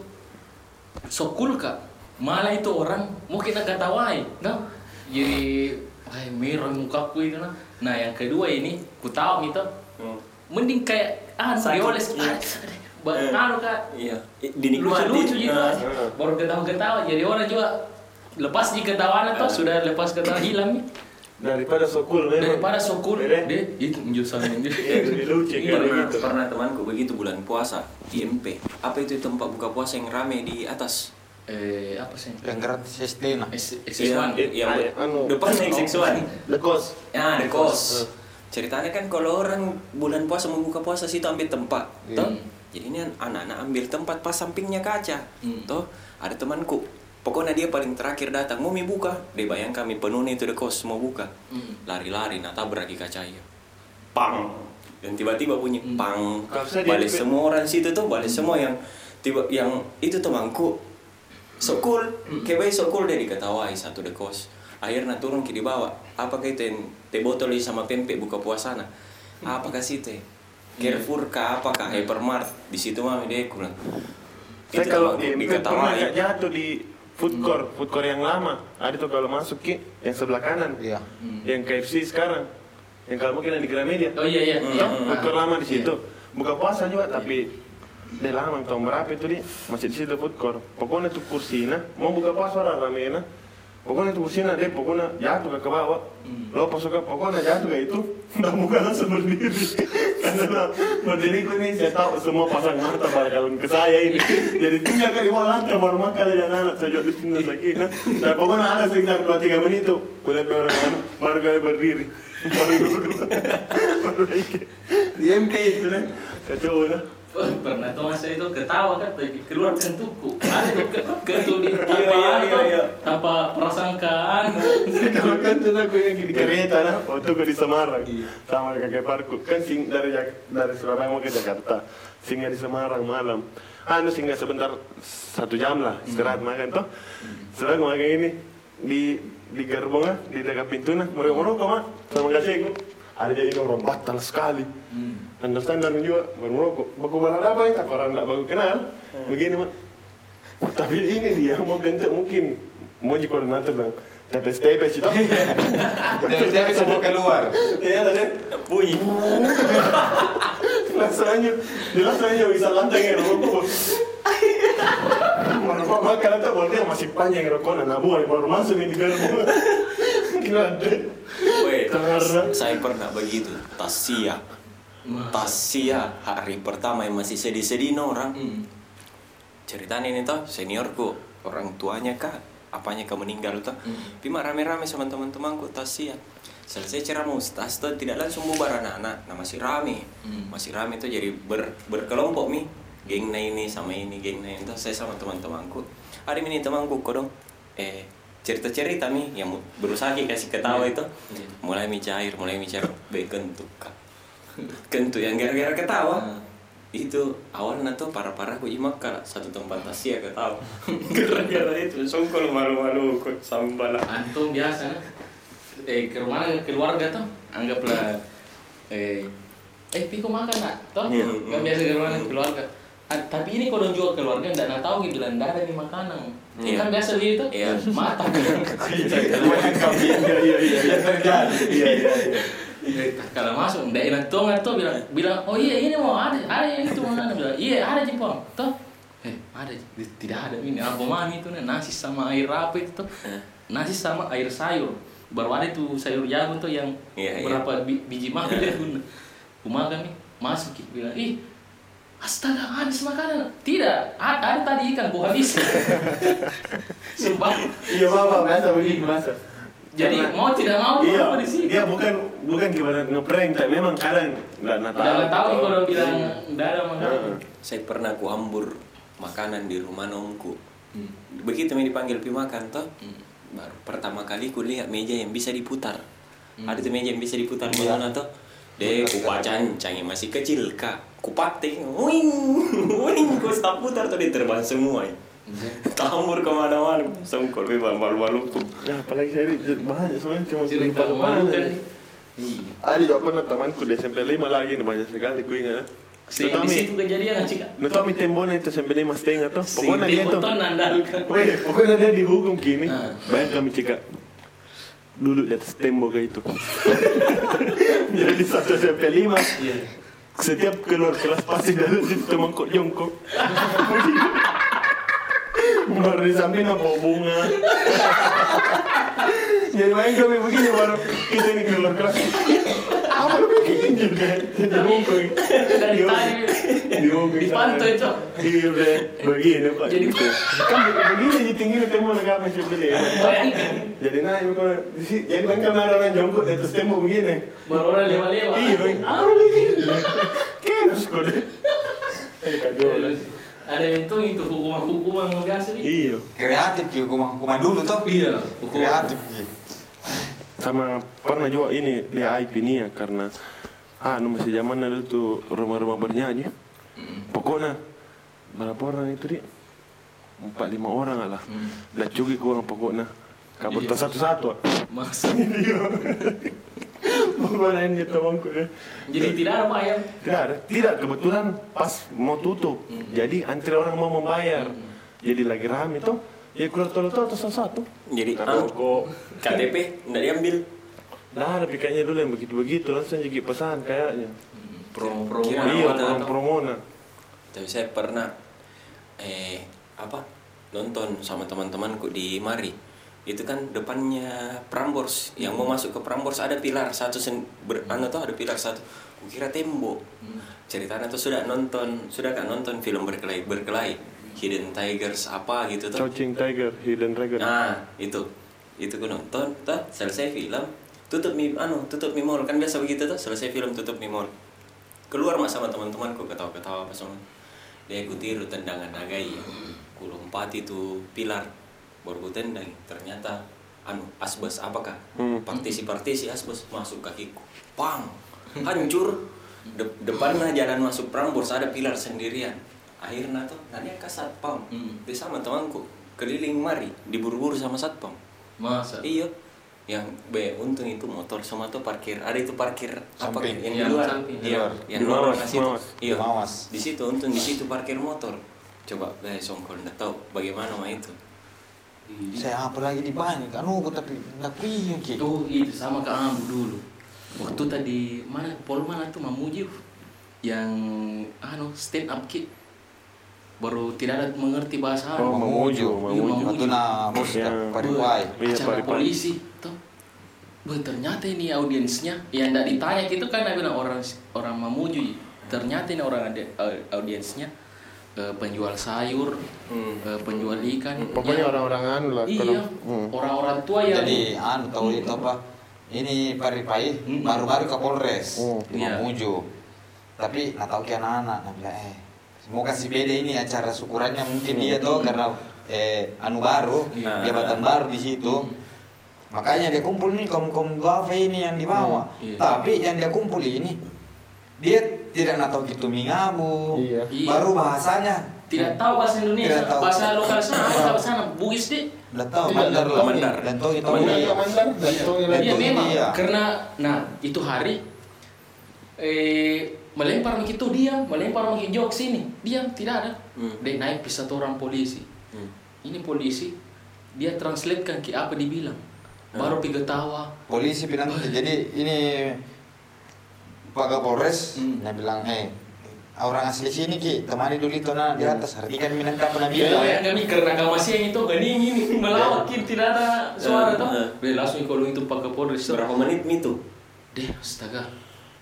sokul kak malah itu orang mungkin agak tawai nah. Jadi ay merah mukaku itu nah nah yang kedua ini ku tahu itu hmm. mending kayak ah dioles. Iya. ah, Eh. anu kak. Iya. I- dinikmati. Lucu-lucu gitu Ah, baru ketawa-ketawa jadi orang juga lepas di ketawaan atau sudah lepas ketawa hilang. nih daripada sokul memang. Daripada sokul deh itu jurusan Iya, ini lebih lucu kan pernah begitu pernah temanku begitu bulan puasa di MP apa itu tempat buka puasa yang rame di atas? Eh apa sih? Yang gratis SD nah. S Iya, S1 yang Ah, ya, anu. depan yang seksual the cost ya the kos ceritanya kan kalau orang bulan puasa mau buka puasa situ ambil tempat Iya. toh? Jadi ini anak-anak ambil tempat pas sampingnya kaca Hmm. toh? Ada temanku pokoknya dia paling terakhir datang mau mi buka. Dia bayang kami penuh nih itu the kos mau buka. Hmm. lari-lari nah tabrak di kacanya pang. Dan tiba-tiba bunyi Hmm. pang. Balik semua orang situ tuh balik semua yang tiba yang itu temanku sokul kebe sokul dia diketawai satu the kos akhirnya turun ke di bawah apakah itu yang teh botol sama pempek buka puasa nah apakah sih teh? Carrefour kah apakah Hypermart? Di situ mami dia bilang. Saya itu kalau temanku di pernah diketawai jatuh di food court food court yang lama. Ada tuh kalau masuk ki yang sebelah kanan. Iya. yang KFC sekarang. Yang kalau mungkin yang di Gramedia. Oh iya iya. Hmm. iya. Food court lama di situ. Buka puasa juga tapi dia lama. Tahun berapa itu di? Masih di situ food court. Pokoknya tuh kursinya mau buka puasa orang rame nah pokoknya jatuh ke bawah lo pas suka pokoknya jatuh ke itu udah buka langsung berdiri karena berdiri itu nih saya tahu semua pasang mata bakal ke saya ini jadi tinggal di bawah lantai baru makan dan anak saya jual di sini lagi nah dan pokoknya ada sekitar dua tiga menit tuh kulihat orang anak baru kali berdiri baru baru itu nih kacau nah Oh, pernah tuh masa itu ketawa kan tapi keluar kentuku ada tuh ke kentu di tanpa Iya, iya, iya, iya. tanpa prasangkaan. Kalau kan tuh aku yang di kereta nah waktu aku di Semarang. Sama kakek parku. Kan sing dari dari Surabaya mau ke Jakarta. Singgah di Semarang malam. Anu singgah sebentar satu jam lah istirahat makan toh. Setelah aku makan ini di di gerbong ah, di dekat pintu nah. Mereka merokok mah sama kasihku ada jadi orang batal sekali. Understand dan juga baru merokok. Baku balad apa ya tak orang tidak baku kenal. Begini mah tapi ini dia mau bentuk mungkin. Mau jadi koordinator bang tetes tepes itu Jadi dia bisa mau keluar. Iya tadi bunyi. Aja dia aja bisa lantai yang rokok. Mana makan itu boleh masih panjang rokoknya nabu baru masuk ini gerbong gila deh Weh, saya pernah begitu tasia tasia hari pertama yang masih sedih-sedih no orang. Hmm. ceritanya ini toh seniorku orang tuanya kak. Apanya kau meninggal toh. Hmm. Pima rame-rame sama teman-temanku tasia selesai ceramah ustaz tuh tidak langsung bubar anak-anak. Nah masih rame. Hmm. masih rame tuh jadi ber, berkelompok mi. Geng na ini sama ini geng na ini. Tuh saya sama teman-temanku ada ini temanku kok dong. Eh cerita-cerita mi yang berusaha kasih ketawa itu. Iya. mulai mi cair mulai mi cair. Be kentu kak kentu yang gara-gara ketawa. Hmm. itu awalnya tuh parah-parah ku imak kala satu tempat Asia ketawa gara-gara itu songkol malu-malu kok sampah lah. Antum biasa. Eh ke rumah keluarga tuh anggaplah eh eh piko makan nak. Toh? Iya. kan biasa ke rumah keluarga. Ah, tapi ini kalau juga keluarga nggak tahu gitu nggak ada nih makanan. Iya. kan biasa gitu Iya. mata. Iya iya iya iya iya iya kalau masuk nggak enak tuh nggak tuh bilang bilang oh iya ini mau ada ada yang itu mana? Bilang iya ada jepang toh eh ada tidak ada ini apa mami itu nih nasi sama air apa itu tuh Eh. nasi sama air sayur. Baru ada tuh sayur jagung tuh yang Iya, iya. berapa bi- biji makan dia tuh kumakan nih masuk bilang ih astaga habis makanan tidak ada, ada tadi ikan ku habis. Sumpah. Iya bapak biasa begitu biasa jadi Karena- mau tidak mau iya. apa di sini? Dia bukan bukan gimana ngeprank tapi memang kadang nggak nggak tahu Udah tahu kalau bilang nggak ada makanan. Saya pernah ku hambur makanan di rumah nongku. Hmm. begitu mi dipanggil pi makan toh Hmm. baru pertama kali ku lihat meja yang bisa diputar. Hmm. ada tuh meja yang bisa diputar mana tuh deh ku pacancang yang masih kecil kak. Ku pating wing wing ku stop putar tuh dia terbang semua. ya. Tambur ke mana-mana songkol pi malu-malu tuh ya apalagi saya ini banyak sebenarnya cuma cerita lupa memalukan lupa nih Iya. ada juga pernah temanku di SMP 5 lagi nih banyak sekali ku ingat Si, di Nutami, situ kejadian cika Nutami tembona itu SMP 5 setengah tuh si pokoknya dia tuh Timotton nandalkan Weh, pokoknya dia dihukum kini. Ah. Bayang kami cika duduk di atas tembok kayak itu. Jadi satu SMP lima. Iya. Setiap keluar kelas pasti dari situ teman kok jongkok. Baru di samping apa bunga. Jadi main kami begini baru kita ini keluar kelas. Apa lu bikin juga? Jadi bungkung. Dari tadi Di bungkung. dipantau itu. Iya udah begini pak. Jadi- Gitu. kan begini di tinggi tembok negara masih begini. ya. Jadi nah itu kalau di sini jadi kan karena ada orang jongkok di atas tembok begini. Baru orang lewat-lewat. Iya, Bang. Apa begini? Kenus kok deh. Eh kagak. Ada itu itu hukuman-hukuman yang biasa nih. Iya. Kreatif ki hukuman hukuman dulu toh. Iya, hukuman. Kreatif ki. sama pernah juga ini lihat IP nih ya karena ah nu masih zaman ada tuh rumah-rumah bernyanyi pokoknya berapa orang itu dia empat lima orang lah dan cugi kurang pokoknya kabur Iya. satu-satu ah. Ini temanku ya Jadi tidak ada bayar. tidak ada tidak kebetulan pas mau tutup jadi antri orang mau membayar jadi lagi rame tuh ya keluar tol-tol tas satu Jadi Karena anu, kok KTP nggak diambil. Nah, tapi kayaknya dulu yang begitu-begitu langsung jadi pesan kayaknya. Promo-promo. Kira- iya, atau- orang promona. Tapi saya pernah eh apa nonton sama teman-temanku di Mari. Itu kan depannya Prambors yang mau masuk ke Prambors ada pilar satu sen ber, anu tuh ada pilar satu. Kukira tembok. Ceritanya tuh sudah nonton, sudah kan nonton film berkelahi berkelahi Hidden Tigers apa gitu tuh. Crouching Tiger, Hidden Dragon. Nah, itu. Itu gue nonton, tuh selesai film, tutup mi anu, tutup mi mall kan biasa begitu tuh, selesai film tutup mi mall. Keluar mas sama teman-temanku ketawa-ketawa apa semua. Dia ku tiru tendangan nagai ya. Ku lompati tuh pilar. Baru ku tendang, ternyata anu asbes apakah? Hmm. Partisi-partisi asbes masuk kakiku. Pang, hancur. De- depannya jalan masuk Prambors ada pilar sendirian. Akhirnya tuh nanya ke satpam. Hmm. Dia sama temanku keliling mari diburu-buru sama satpam. Masa. Iya. Yang be untung itu motor semua tuh parkir. Ada itu parkir apa Samping. yang di Yang luar. samping. Iya, yang Di luar kasih itu. Iya. Di situ untung di situ parkir motor. Coba be songkol enggak tahu bagaimana mah itu. Saya apa lagi di banyak kan oh tapi ndak piye ki. Itu itu sama ke Ambu dulu. Waktu tadi mana pol mana tuh Mamuji yang anu stand up kid baru tidak ada mengerti bahasa Oh, Arab. Mamuju, Iya, Mamuju. Atau na bos Ya. pariwai. Iya, acara polisi tuh Bah, ternyata ini audiensnya yang tidak ditanya gitu kan bilang orang orang Mamuju ternyata ini orang ada audiensnya eh, penjual sayur Hmm. eh, penjual ikan Pokoknya Ya, orang-orang anu lah. iya Hmm. orang-orang tua yang Jadi anu tahu itu apa? Ini paripai Hmm. baru-baru ke Polres Oh. di Iya. Mamuju. Tapi nak tahu ke anak-anak, nak bilang eh mau kasih beda ini acara syukurannya mungkin dia tuh karena eh anu baru, Iya. jabatan baru di situ. Makanya dia kumpul nih kaum kaum ini yang dibawa. Hmm, iya. Tapi yang dia kumpul ini dia tidak nak tahu gitu mingabu. Iya. Iya. Baru bahasanya tidak tahu bahasa Indonesia Tidak tahu. bahasa lokal sana bahasa sana Bugis deh Tidak tahu mandar lah. Mandar. Dan tahu itu Mandar. iya. Mandar, dan yang Dan Iya tuh memang iya. karena nah itu hari eh melempar begitu dia melempar begitu jokes ini diam tidak ada Hmm. dia naik satu orang polisi Hmm. ini polisi dia translatekan ke apa dibilang baru pergi ketawa polisi bilang jadi ini Pak Kapolres Hmm. dia bilang eh orang asli sini ki temani dulu itu nah di atas artikan minat apa nabi Iya, ya, kami karena kau masih yang itu gak ini melawat kin tidak ada suara Eh, toh. eh. Dia langsung kalau itu Pak Kapolres. Berapa menit itu? Deh, astaga.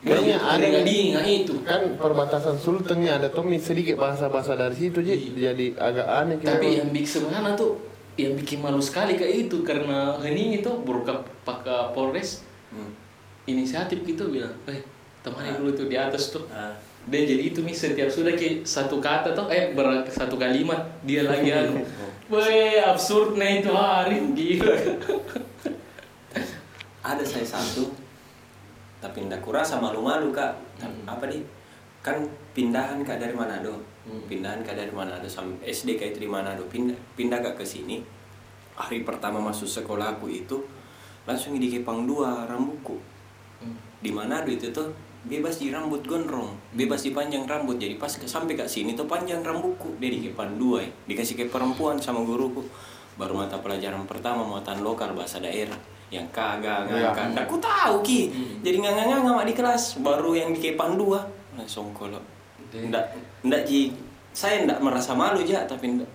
Kayaknya ada nggak yang- di itu. kan perbatasan Sultannya ada Tommy sedikit bahasa-bahasa dari situ Ji. jadi agak aneh kira- Tapi yang bikin sebenarnya tuh yang bikin malu sekali kayak itu karena hening itu buruka Pak Kapolres Hmm. inisiatif gitu bilang, eh temani Ah. dulu tuh di atas tuh. Ah. Dan jadi itu nih setiap sudah ke satu kata tuh eh ber satu kalimat dia lagi anu. Weh absurdnya itu hari gila. ada saya satu tapi ndak kurasa malu-malu kak Hmm. apa nih kan pindahan kak dari Manado Hmm. pindahan kak dari Manado sampai SD kak itu di Manado pindah pindah kak ke sini hari pertama masuk sekolahku itu langsung di Kepang dua rambutku Hmm. di Manado itu tuh bebas di rambut gondrong bebas di panjang rambut jadi pas ke, sampai ke sini tuh panjang rambutku dia di Kepang dua ya dikasih ke perempuan sama guruku baru mata pelajaran pertama muatan lokal bahasa daerah yang kagak Iya. ngangkat aku tahu ki Hmm. jadi nggak nggak di kelas baru yang di Kepang dua langsung kalau ndak ndak ji saya ndak merasa malu ya tapi ndak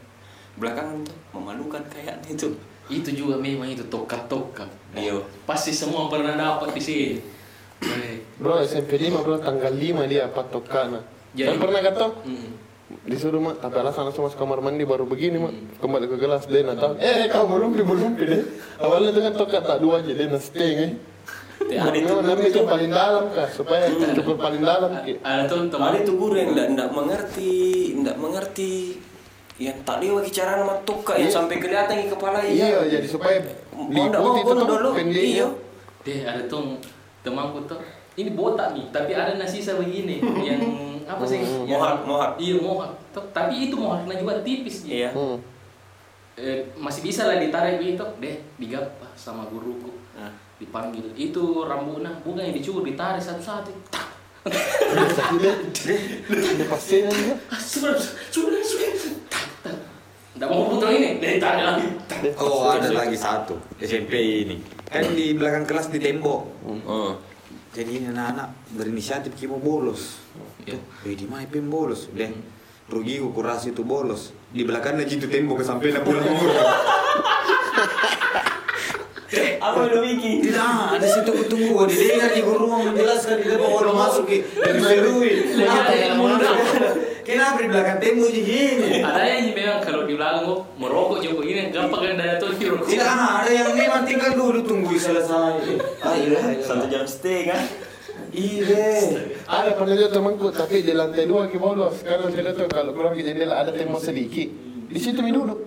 belakangan tuh memalukan kayak itu Itu juga memang itu tokat-tokat. Iya. Pasti semua pernah dapat di sini. Eh, Bro SMP 5 bro tanggal 5 dia patokana. Jadi- Kan pernah kata mm. disuruh mak tapi alasan langsung masuk kamar mandi baru begini mak kembali ke kelas dia Natal eh kau belum belum deh awalnya itu kan tokat tak dua aja dia stay eh Ada itu namanya itu paling dalam kah supaya cukup paling dalam. Ada tuh teman Ada itu guru yang enggak enggak mengerti, enggak mengerti yang tak lihat cara nama tukar yang sampai kelihatan di kepala iya jadi supaya Mau enggak mau diikuti itu pun tuh dulu. pendeknya Iya. Deh ada tuh temanku tuh ini botak nih tapi ada nasisa begini yang apa sih? Yang Mohak, mohak. iya mohak. Tuh, tapi itu mohaknya juga tipis Iya. hmm. eh, masih bisa lah ditarik begitu deh digapa sama guruku. Nah. dipanggil itu rambutnya bukan yang dicubur ditarik satu-satu tak. Ah, sudah sudah sudah tak nggak mau putar ini deh tarik lagi. Oh ada lagi satu SMP ini kan di belakang kelas di tembok. Oh. Jadi ini anak-anak berinisiatif kita mau bolos. Iya. Eh di mana pun bolos? Deh. Rugi ku kurasi itu bolos. Di belakangnya jitu tembok sampai nak pulang. Apa udah bikin? Tidak, ada situ ku tunggu. Didengar di guru mau menjelaskan di depan orang masuk. Dan serui. Kenapa yang mundur? Kenapa di belakang tembok begini? ada yang memang kalau di belakang kok merokok coba ini gampang kan dari tuh hero Tidak, ada yang memang tinggal dulu tunggu selesai. Ah, iya, Satu jam setengah. Iya. ada pernah juga temanku tapi di lantai dua ki bolos karena dia tuh kalau keluar ke jendela ada tembok sedikit di situ mi duduk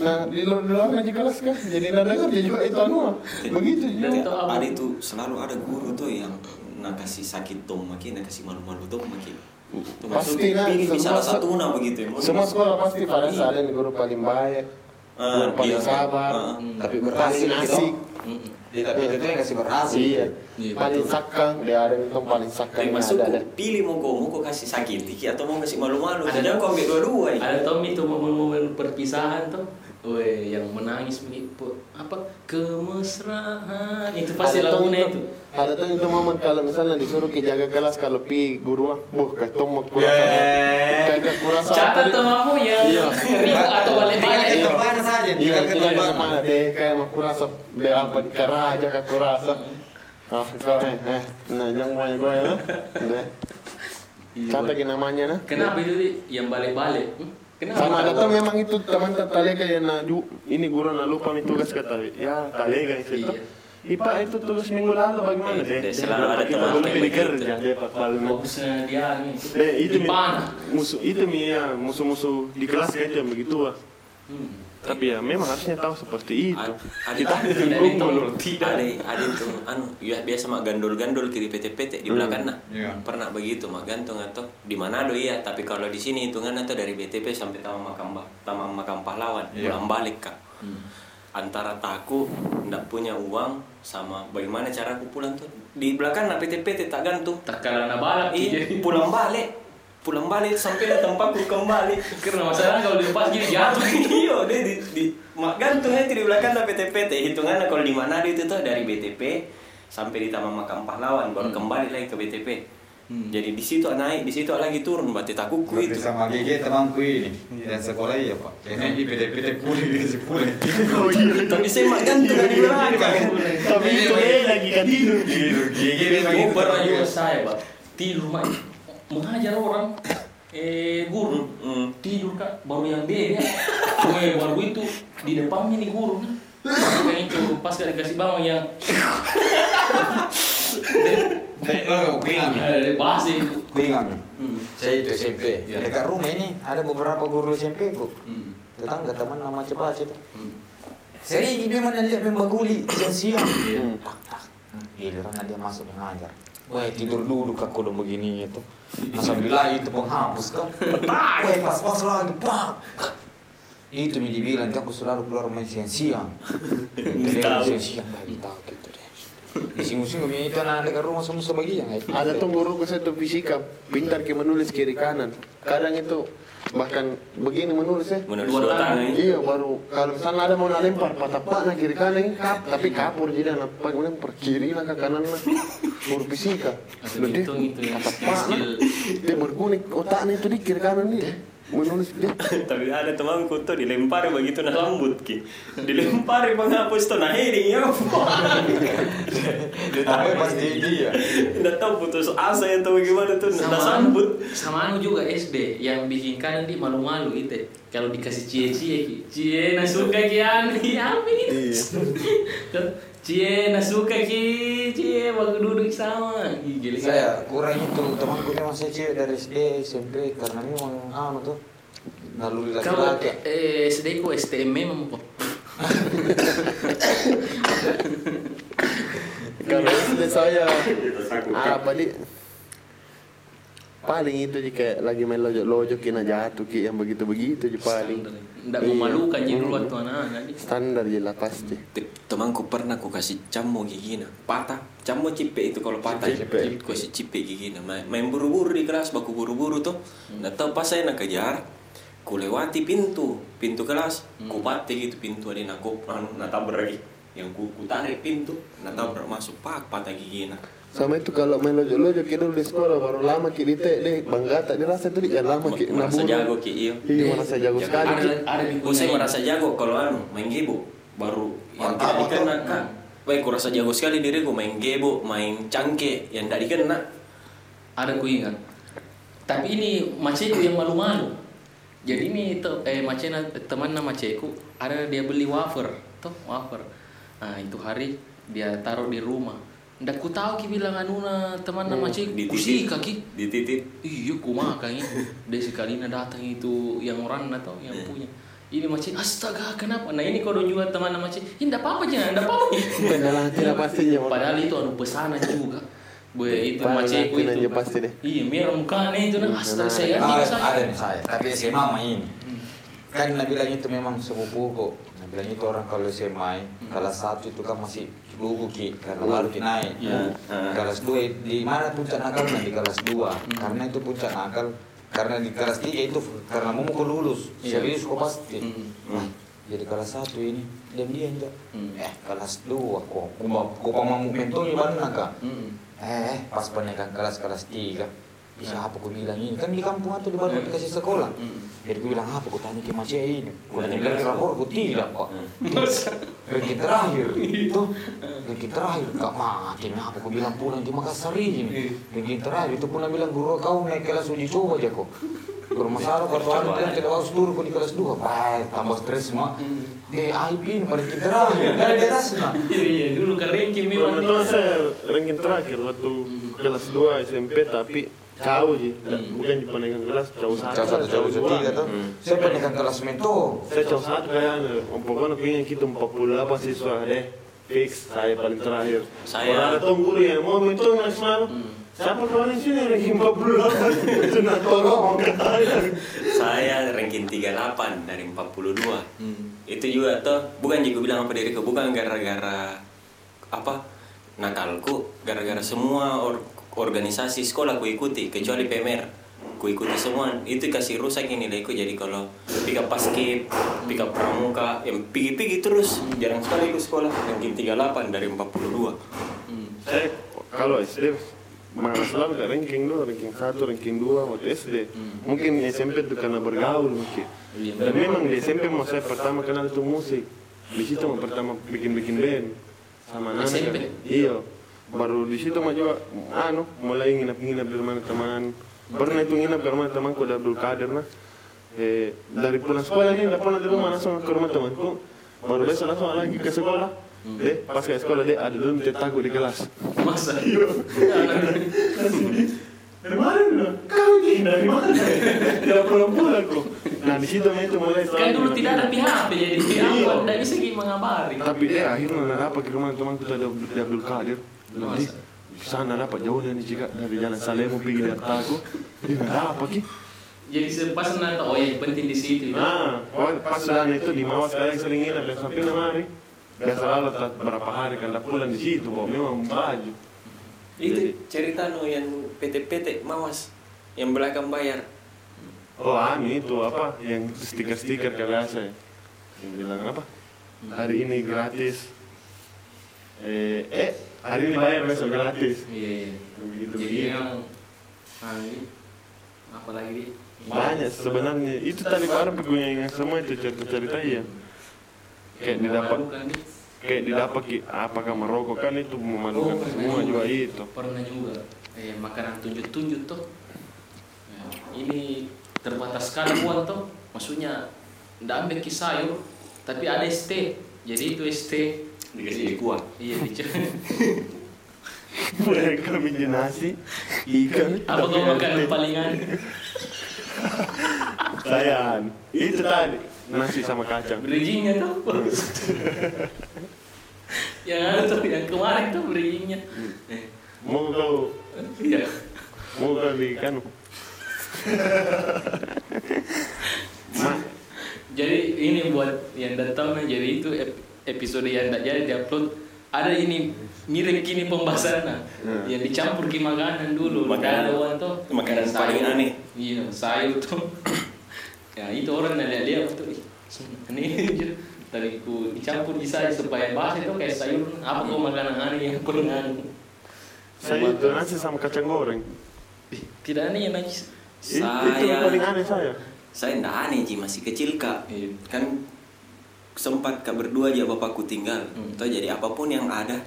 nah di luar di luar aja kelas kan jadi nada kan dia juga itu anu begitu juga? Ada itu selalu ada guru tuh yang nak kasih sakit tom makin, nak kasih malu-malu tom makin. Pasti, nah, pilih semua salah satu nah begitu ya. semua sekolah pasti pada ada yang guru paling baik Ah, guru paling iya. sabar Ah. Tapi berhasil asik Mm-mm. Dia tapi itu yang kasih berhasil. iya Iya, paling sakang dia ada yang paling sakang Tapi ada masuk ada pilih mau kau mau kau kasih sakit dikit atau mau kasih malu-malu. Ada. Jangan kau ambil dua-dua ada Tommy tuh momen-momen perpisahan tuh Weh, yang menangis begitu apa kemesraan itu pasti lagunya itu- ada tuh itu momen kalau misalnya disuruh ke jaga kelas kalau pi guru ah buh ketemu kurasa Yeah. kagak kurasa catat kamu yang Iya. ribu atau balik-balik Itu itu mana saja? Iya, ada mana deh kayak mau kurasa deh apa di karaja kak kurasa. Ah, eh, eh, nah jangan banyak gue ya, deh. Catat lagi namanya nah. kenapa itu yang balik-balik Hmm? Kenapa Sama ada tuh memang itu teman talega yang na ju, ini guru na lupa nih tugas kata ya talega itu. Iya. Ipa itu tugas minggu lalu bagaimana deh? Deh, selalu ada teman belum pilih kerja deh Pak dia nih Deh itu mi, musuh itu mi ya musuh-musuh di kelas kayak yang begitu ah. Hmm. Tapi ya memang harusnya tahu seperti itu. Ad- ada- Kita ditunggu loh. ditunggu tidak ada ada itu. Anu ya, biasa mak gandol-gandol kiri PT-PT di belakang nah Iya. pernah begitu mak gantung atau di Manado iya. Tapi kalau di sini hitungan atau dari BTP sampai Taman Makam Taman Makam Pahlawan Iya. pulang balik kak. Antara takut ndak punya uang sama bagaimana cara aku pulang tuh? Di belakang nah PT-PT tak gantung. Tak kalana balap iya jadi pulang balik pulang balik sampai di tempatku kembali karena masalah kalau dilepas gini jatuh iya dia di, di mak gantungnya itu di belakang ada PT-PT hitungannya kalau di Manado itu tuh dari BTP sampai di Taman Makam Pahlawan baru kembali lagi ke BTP Hmm. jadi di situ naik di situ lagi turun berarti takuku Berarti itu sama GG temanku ini dan sekolah iya pak. Ini di PT-PT pulih dikasih pulih. Oh iya. tapi saya mak gantung di belakang Tapi itu lagi kan tidur. GG temanku. juga saya, Pak. Tidur, Mak. Mengajar orang. Eh, guru. Hmm. Tidur, Kak. Baru yang dia, ya. Eh, baru itu. Di depannya nih guru. Yang itu, pas gak dikasih bangun yang... Oh, bingung. Itu. Bingung. Hmm. Saya itu SMP. Iya. Dekat rumah ini ada beberapa guru SMP ku. Hmm. Tetangga teman nama cepat itu. Hmm. Sering dia mana lihat membaguli siang-siang. Iya. Tak tak. Giliran dia masuk mengajar. Wah tidur dulu kak kodong begini itu. Masa bilang itu penghapus kan. Wah pas-pas lagi pak. Itu yang dibilang aku selalu keluar main siang-siang. Siang-siang bagi tahu gitu deh. Di sini-sini kami itu anak dekat rumah semua sebagian. Ada tuh guru ke satu fisika, pintar ke menulis kiri kanan. Kadang itu bahkan begini menulis ya. menulis Dua tangan. tangan ini Iya baru kalau misalnya ada mau lempar patah patah kiri kanan ini kap tapi kapur jadi anak apa kemudian per kiri lah ke kanan lah guru fisika Ada Loh, dia patah patah skill. dia berkunik otaknya itu di kiri kanan dia menulis dia Tapi ada temanku tuh dilempari begitu nah rambut ki. Dilempari penghapus tuh nah heading ya. Tapi pasti dia. Nggak tahu putus asa atau bagaimana tuh nah sama sambut. sama anu juga SD yang bikin kan di malu-malu itu kalau dikasih cie-cie ki cie na suka ki anu ya apa ini cie na suka ki cie waktu duduk sama gila Saya kurang itu memang saya cewek dari SD SMP karena memang anu tuh naluri laki-laki. eh, SD ku STM memang kok kalau SD saya apa di paling itu jika lagi main lojok lojok kena jatuh ki yang begitu begitu aja paling Nggak memalukan jadi dulu waktu anak-anak nih. standar je lah pasti Te- Temanku pernah aku kasih cammo gigi nah patah. Cammo cipe itu kalau patah. Cipe. Aku kasih cipe gigi nah main, main buru-buru di kelas baku buru-buru tuh. Nggak tahu pas saya nak kejar. Ku lewati pintu, pintu kelas. Ku pati gitu pintu ada nak aku anu nak tabrak lagi. Yang ku, ku tarik pintu, nak tabrak masuk pak patah gigi nah. Sama itu kalau main lojok lojok kita dulu di sekolah baru lama ki di te deh bangga tak dirasa tuh yang lama ki Merasa jago ki iya. iya merasa jago sekali. Ki Oh, saya merasa jago kalau anu main gebo baru yang tidak dikenal kan. Baik, aku rasa jago sekali diriku main gebo, main cangke yang tidak dikenal. ada ku ingat. Tapi ini maceku yang malu-malu. Jadi ini tuh eh macena teman nama maceku ada dia beli wafer. Tuh wafer. Nah itu hari dia taruh di rumah ndak ku tahu ki bilang anuna teman nama maceku ku sih kaki dititip. Iya ku makan ini dia sekali datang itu yang orang atau yang punya. Ini macam astaga kenapa? Nah ini kalau juga teman nama macam ini ndak apa-apa jangan ndak apa-apa. Padahal tidak pastinya Padahal itu anu pesanan juga. Gue itu ngakuin itu. aja pasti deh. Iya, merah mukanya itu nah astaga saya ada saya. nih saya, tapi SMA mah ini. Kan Nabi bilang itu memang sepupuku. Bilang itu orang kalau SMA kelas satu itu kan masih lugu ki karena baru ki naik. Iya. Kelas dua di mana puncak nakalnya di kelas dua karena itu puncak nakal karena di kelas tiga itu karena mau mau lulus Iya. serius kok pasti. Hmm. Wah, jadi kelas satu ini diam diam tuh. Hmm. Eh kelas dua kok kok pamamu mentongnya mana kak? Hmm. Eh, pas penaikan kelas kelas tiga bisa apa aku bilang ini kan di kampung atau di baru dikasih sekolah. Jadi aku bilang apa aku tanya ke Mace ini aku tanya bilang rapor? Aku tidak pak. Ranking terakhir itu. Ranking terakhir gak mati apa aku bilang pulang di Makassar ini. Ranking terakhir itu pun bilang guru kau naik kelas uji coba aja kok. Bermasalah kartu anu kan tidak harus turun kok di kelas dua. Baik tambah stres semua eh IP ini pada ranking terakhir. Dari di atas Iya, iya, dulu kan ranking memang. Kebetulan saya ranking terakhir waktu kelas 2 SMP tapi jauh sih, bukan di penaikan kelas jauh satu. Jauh satu jauh tiga tuh. Saya pendidikan kelas mentor. Saya jauh satu kayaknya, pokoknya pengen kita 48 siswa deh, fix saya paling terakhir. Saya- ada tuh guru yang mau minta maksimal, siapa kemarin sini ranking 48? Itu nak tolong katanya. saya ranking 38 dari 42 itu juga tuh bukan juga bilang apa diriku bukan gara-gara apa nakalku gara-gara semua or- organisasi sekolah ku ikuti kecuali PMR ku ikuti semua. Itu kasih rusak ini nilaiku jadi kalau pick up paskib pick up pramuka yang pigi-pigi terus. Jarang sekali ku sekolah. Ranking 38 dari 42 Saya kalau SD selalu ke ranking dulu, ranking 1, ranking 2 waktu SD. Mungkin SMP itu karena bergaul mungkin. Dan memang di SMP mau saya pertama kenal itu musik. Di situ pertama bikin-bikin band. Sama anak SMP? Iya. Baru di situ mah juga anu mulai nginap-nginap di rumah teman. Pernah itu nginap di rumah temanku di Abdul Qadir nah. Eh, dari pulang sekolah ini nggak pernah di rumah langsung ke rumah temanku. Baru besok langsung lagi ke sekolah. Deh, pas ke sekolah deh ada dulu cetakku di kelas. Masa? Dari mana lu? Kau ini dari mana? Tidak pulang-pulang kok. Nah di situ itu mulai Kan dulu tidak ada PHP jadi Iya. apa tidak bisa mengabari. Tapi dia akhirnya nggak dapat ke rumah temanku di Abdul Qadir. Nanti sana dapat jauh dari jika dari jalan Salemo pergi di Artago. Dia nggak dapat ki. Jadi pas nanti oh yang penting di situ. ya. Nah, pokoknya pas dan itu di Mawas kalian sering nginap dan sampai enam hari. Biasa lalu berapa hari kan tak pulang di situ, bawa memang baju. itu cerita no yang PT-PT mawas yang belakang bayar Oh, anu itu apa? Yang stiker-stiker kayak biasa ya. Yang bilang apa? Hari ini gratis. Eh, eh hari ini bayar besok gratis. Iya, iya. Begitu Jadi begitu. yang ah, ini, apa lagi di banyak sebenarnya. Itu tadi barang yang semua itu cerita-cerita ya kayak didapat kayak didapat apakah merokok kan itu memalukan Oh, semua juga itu. Pernah juga. Eh makanan tunjuk-tunjuk tuh. Ya, ini terbatas sekali uang tuh. Maksudnya ndak ambil ki sayur tapi ada ST jadi itu ST dikasih di kuah iya dic- mereka bikin nasi ikan apa kau makan palingan? Sayang. Itu tadi. nasi sama kacang. Bridgingnya tuh. Yang ada tuh yang kemarin tuh bridgingnya. Eh, mau kau iya. Mau kau di kan. Ma- jadi ini buat yang datang jadi itu episode yang tidak jadi diupload ada ini mirip kini pembahasannya Hmm. yang dicampur ke makanan dulu Makanan- ada tuh makanan Sayur. paling aneh. iya sayur tuh ya itu orang yang lihat tuh aja tadi ku dicampur di sayur supaya bahasa itu kayak sayur. Apa kau makanan aneh yang pernah saya itu nasi sama kacang goreng. Tidak aneh itu Saya- yang paling aneh saya. Saya ndak aneh ji. Masih kecil kak. Iya. kan sempat kak berdua aja bapakku tinggal Hmm. Toh jadi apa pun yang ada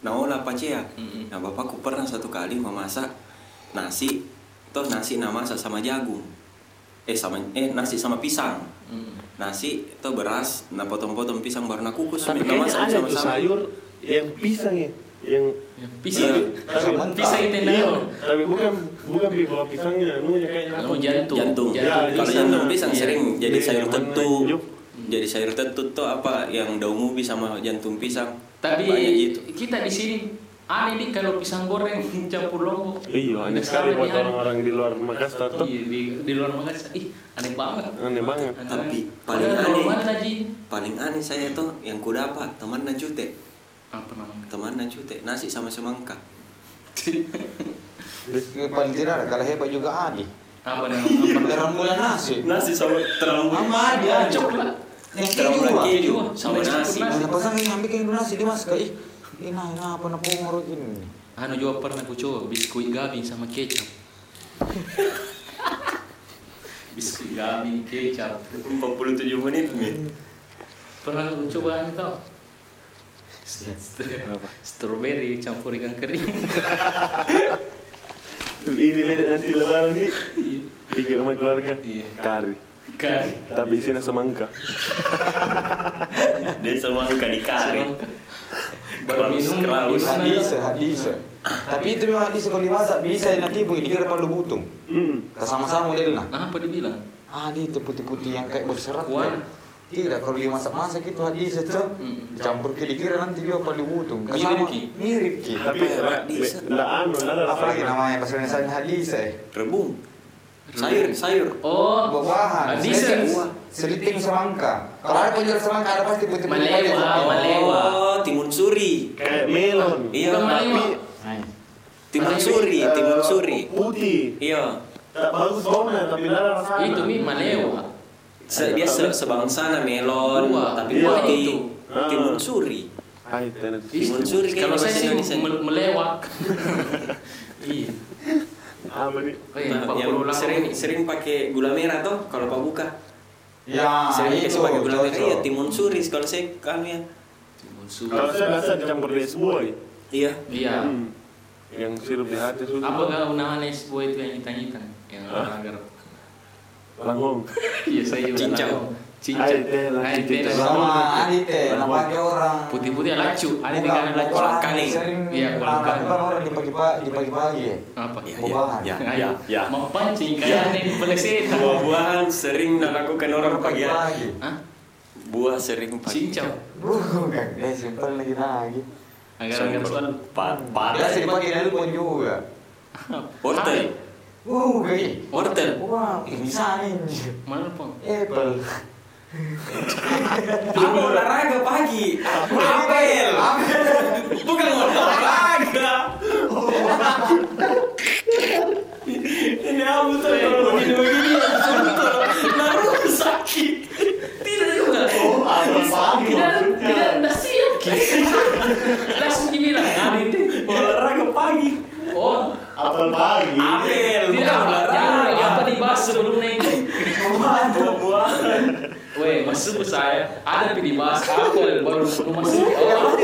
nah olah pacea Mm-mm. nah bapakku pernah satu kali memasak nasi toh nasi nah masak sama jagung eh sama eh nasi sama pisang Mm. nasi toh beras nah potong-potong pisang baru nak kukus tapi nah kayaknya masak ada tuh sama-sama. sayur yang pisang ya yang pisang Tapi- pisang itu iya, tapi bukan bukan bifla pisangnya nunya kayaknya apa? Oh, jantung. jantung. Ya, Kalau pisang. jantung pisang Iya. sering jadi Iya, sayur tentu. Jadi sayur tentu tuh apa yang daun ubi sama jantung pisang. Tapi gitu. kita di sini aneh nih kalau pisang goreng campur lombok. Iya, aneh sekali buat orang-orang di luar Makassar tuh. Iya, di, di luar Makassar. Ih, aneh banget. Aneh banget. Aneh Tapi paling aneh. aja. Paling aneh saya tuh yang ku dapat teman cute. Apa namanya? Teman cute nasi sama semangka. Paling tidak kalau hebat juga Adi. Apa namanya? Terang bulan nasi. Nasi sama terang Sama Adi Adi. Coklat. Terang keju Sama sama nasi. nasi dia ih. Nah apa. Anu juga pernah coba biskuit gabing sama kecap. biskuit gabing kecap. 47 menit nih. Pernah aku coba anu tau? Strawberry campur ikan kering. Ini nanti lebaran nih. Bikin rumah keluarga. Iya. Kari. Tapi isinya semangka. Dia semangka di kari. Baru minum Kraus. gimana? Hadis, hadis. Tapi itu memang hadis kalau dimasak bisa nanti bu dikira palu butung. Hmm. Sama-sama modelnya. Apa dibilang? Adi itu putih-putih yang kayak berserat. Kuah. Tidak, kalau dimasak-masak itu hadis itu Hmm. campur ke dikira nanti dia palu butung. Mirip, Sama- Ki. Mirip ki. Tapi anu, enggak ada Apalagi rasa. namanya bahasa Indonesia hadis eh. Rebung. Sayur, sayur. Oh, Buah-buahan. Seliting- buah. Seliting semangka. Kalau ada penjual semangka ada pasti putih-putih. Malewa, Oh. malewa. Oh, timun suri. Kayak melon. Iya, tapi timun suri, timun suri. Putih. Iya. Tak bagus baunya, tapi ada rasanya. itu mi malewa. Se dia se sebangsana melon, Buah. tapi Iya. putih. Itu. Ah. Timun suri. Timun suri Kalau saya sih melewak. Iya. Apa nih? Oh iya, Nah, yang Purwo sering sering pakai gula merah tuh kalau pak buka. Ya, sering itu pakai gula merah. Iya, timun suri kalau saya kan ya. Timun suri. Kalau saya biasa dicampur di es buah. ya. Iya. Iya. Hmm. Yang sirup di hati susu. Apa kau namanya es buah itu yang hitam-hitam? Yang agar. Langgong. Iya, saya juga Lah. Sama teh, namanya orang. Putih-putih lacu. Ada tinggal lacu. kali. Sering Iya, kolang lakukan kaling. orang di pagi-pagi, di pagi-pagi. ya. Apa? Iya, iya, Ayo, iya, iya. Mau pancing kayak nih pelesetan. Buah-buahan sering dilakukan orang pagi. Pagi. Hah? Buah sering pagi. Cincau. Bukan, eh simpel lagi lagi. Agar-agar soal Pa- Biasa Parah. dipakai dari pun juga. Wortel. Uh. Wortel. Wah, ini sana ini. mana pun? Apple. Apa olahraga pagi? Apel. Bukan olahraga. Ini aku tuh kalau begini-begini Nah sakit. Tidak juga. Oh, apa pagi Tidak, tidak, tidak siap. Langsung dibilang, ah. Olahraga pagi. Oh, Apel pagi. Apel. tidak, olahraga. apa dibahas sebelum masuk ke saya ada di bahas apel baru rumah sini oh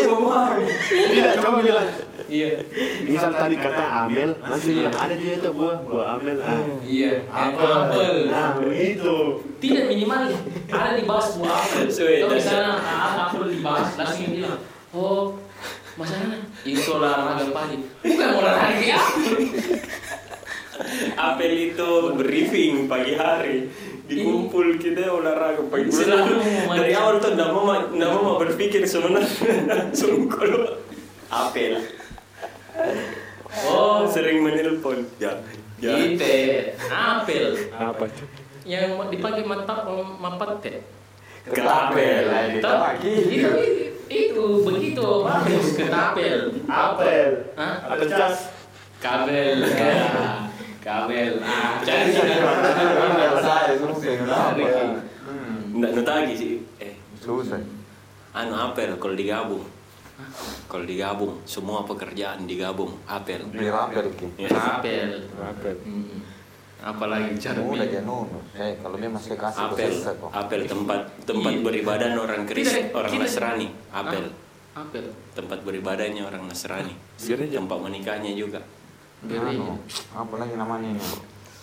Tidak, coba bilang. iya Misal tadi kata Amel, langsung bilang ada dia itu buah, buah Amel. Ah. iya apel Nah, begitu. tidak minimal ada dibahas buah apel Sudah. kalau misalnya ada apel dibahas langsung dia bilang oh masalahnya itu olahraga pagi bukan olahraga ya apel itu briefing pagi hari dikumpul kita olahraga pagi Selalu dari awal tuh nggak mau nggak mau berpikir sebenarnya. Langsung kalau apel oh. Sering menelpon. Ya ya. Ite, apel Apa? Itu? yang dipakai mata mapat teh. ketapel. Tahu? Itu, itu begitu. Bagus ketapel. Apel. Apel cas. Kabel. Ya. Kabel. Ah, cari Saya susah kenapa ya? nggak nutagi sih eh Susah. anu apel kalau digabung kalau digabung semua pekerjaan digabung apel Beli rampel ki. Ya. Apel. Apel. Hmm. Apalagi cara Udah bikin. jangan nono. Eh kalau dia masih kasih apel apel tempat tempat Iya. beribadah orang Kristen Tidak, orang. Nasrani apel Apel. tempat beribadahnya orang Nasrani tempat menikahnya juga Anu, apa lagi namanya ini?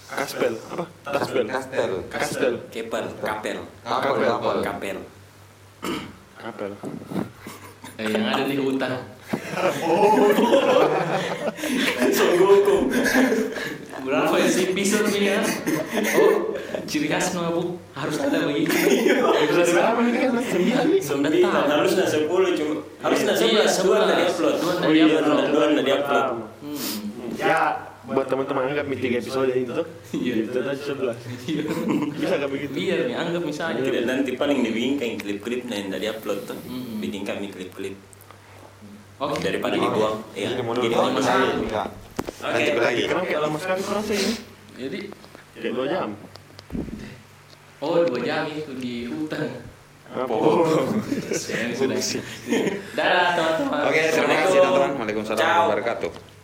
Kaspel. Apa? Kaspel. Kastel. Kastel. kepel kapel Kapel, kapel. kapel Kapel. Eh, yang ada di hutan. Sogoku Berapa sih episode ini ya? Oh, ciri khas mabuk harus ada begitu. Berapa ini kan? Sembilan sembilan harusnya sepuluh cuma harusnya Iya, sebelas dua dari upload Dua oh dari upload. dua dari upload. Ya, buat teman-teman anggap nih tiga episode ini tuh. Iya. Itu tadi sebelas. Bisa nggak begitu? Biar nih, anggap misalnya. tidak nanti paling dibikin klip-klipnya yang dari upload tuh Mm-mm. bikin kami klip-klip Oke. daripada dibuang iya Jadi saya enggak. Oke, Lanjut lagi. Kenapa kayak lama sekali kurasa ini? Jadi, Kayak dua jam. oh dua jam itu di hutan. Apa? Saya sudah. Dadah teman-teman. Oke, terima kasih teman-teman. Waalaikumsalam warahmatullahi wabarakatuh.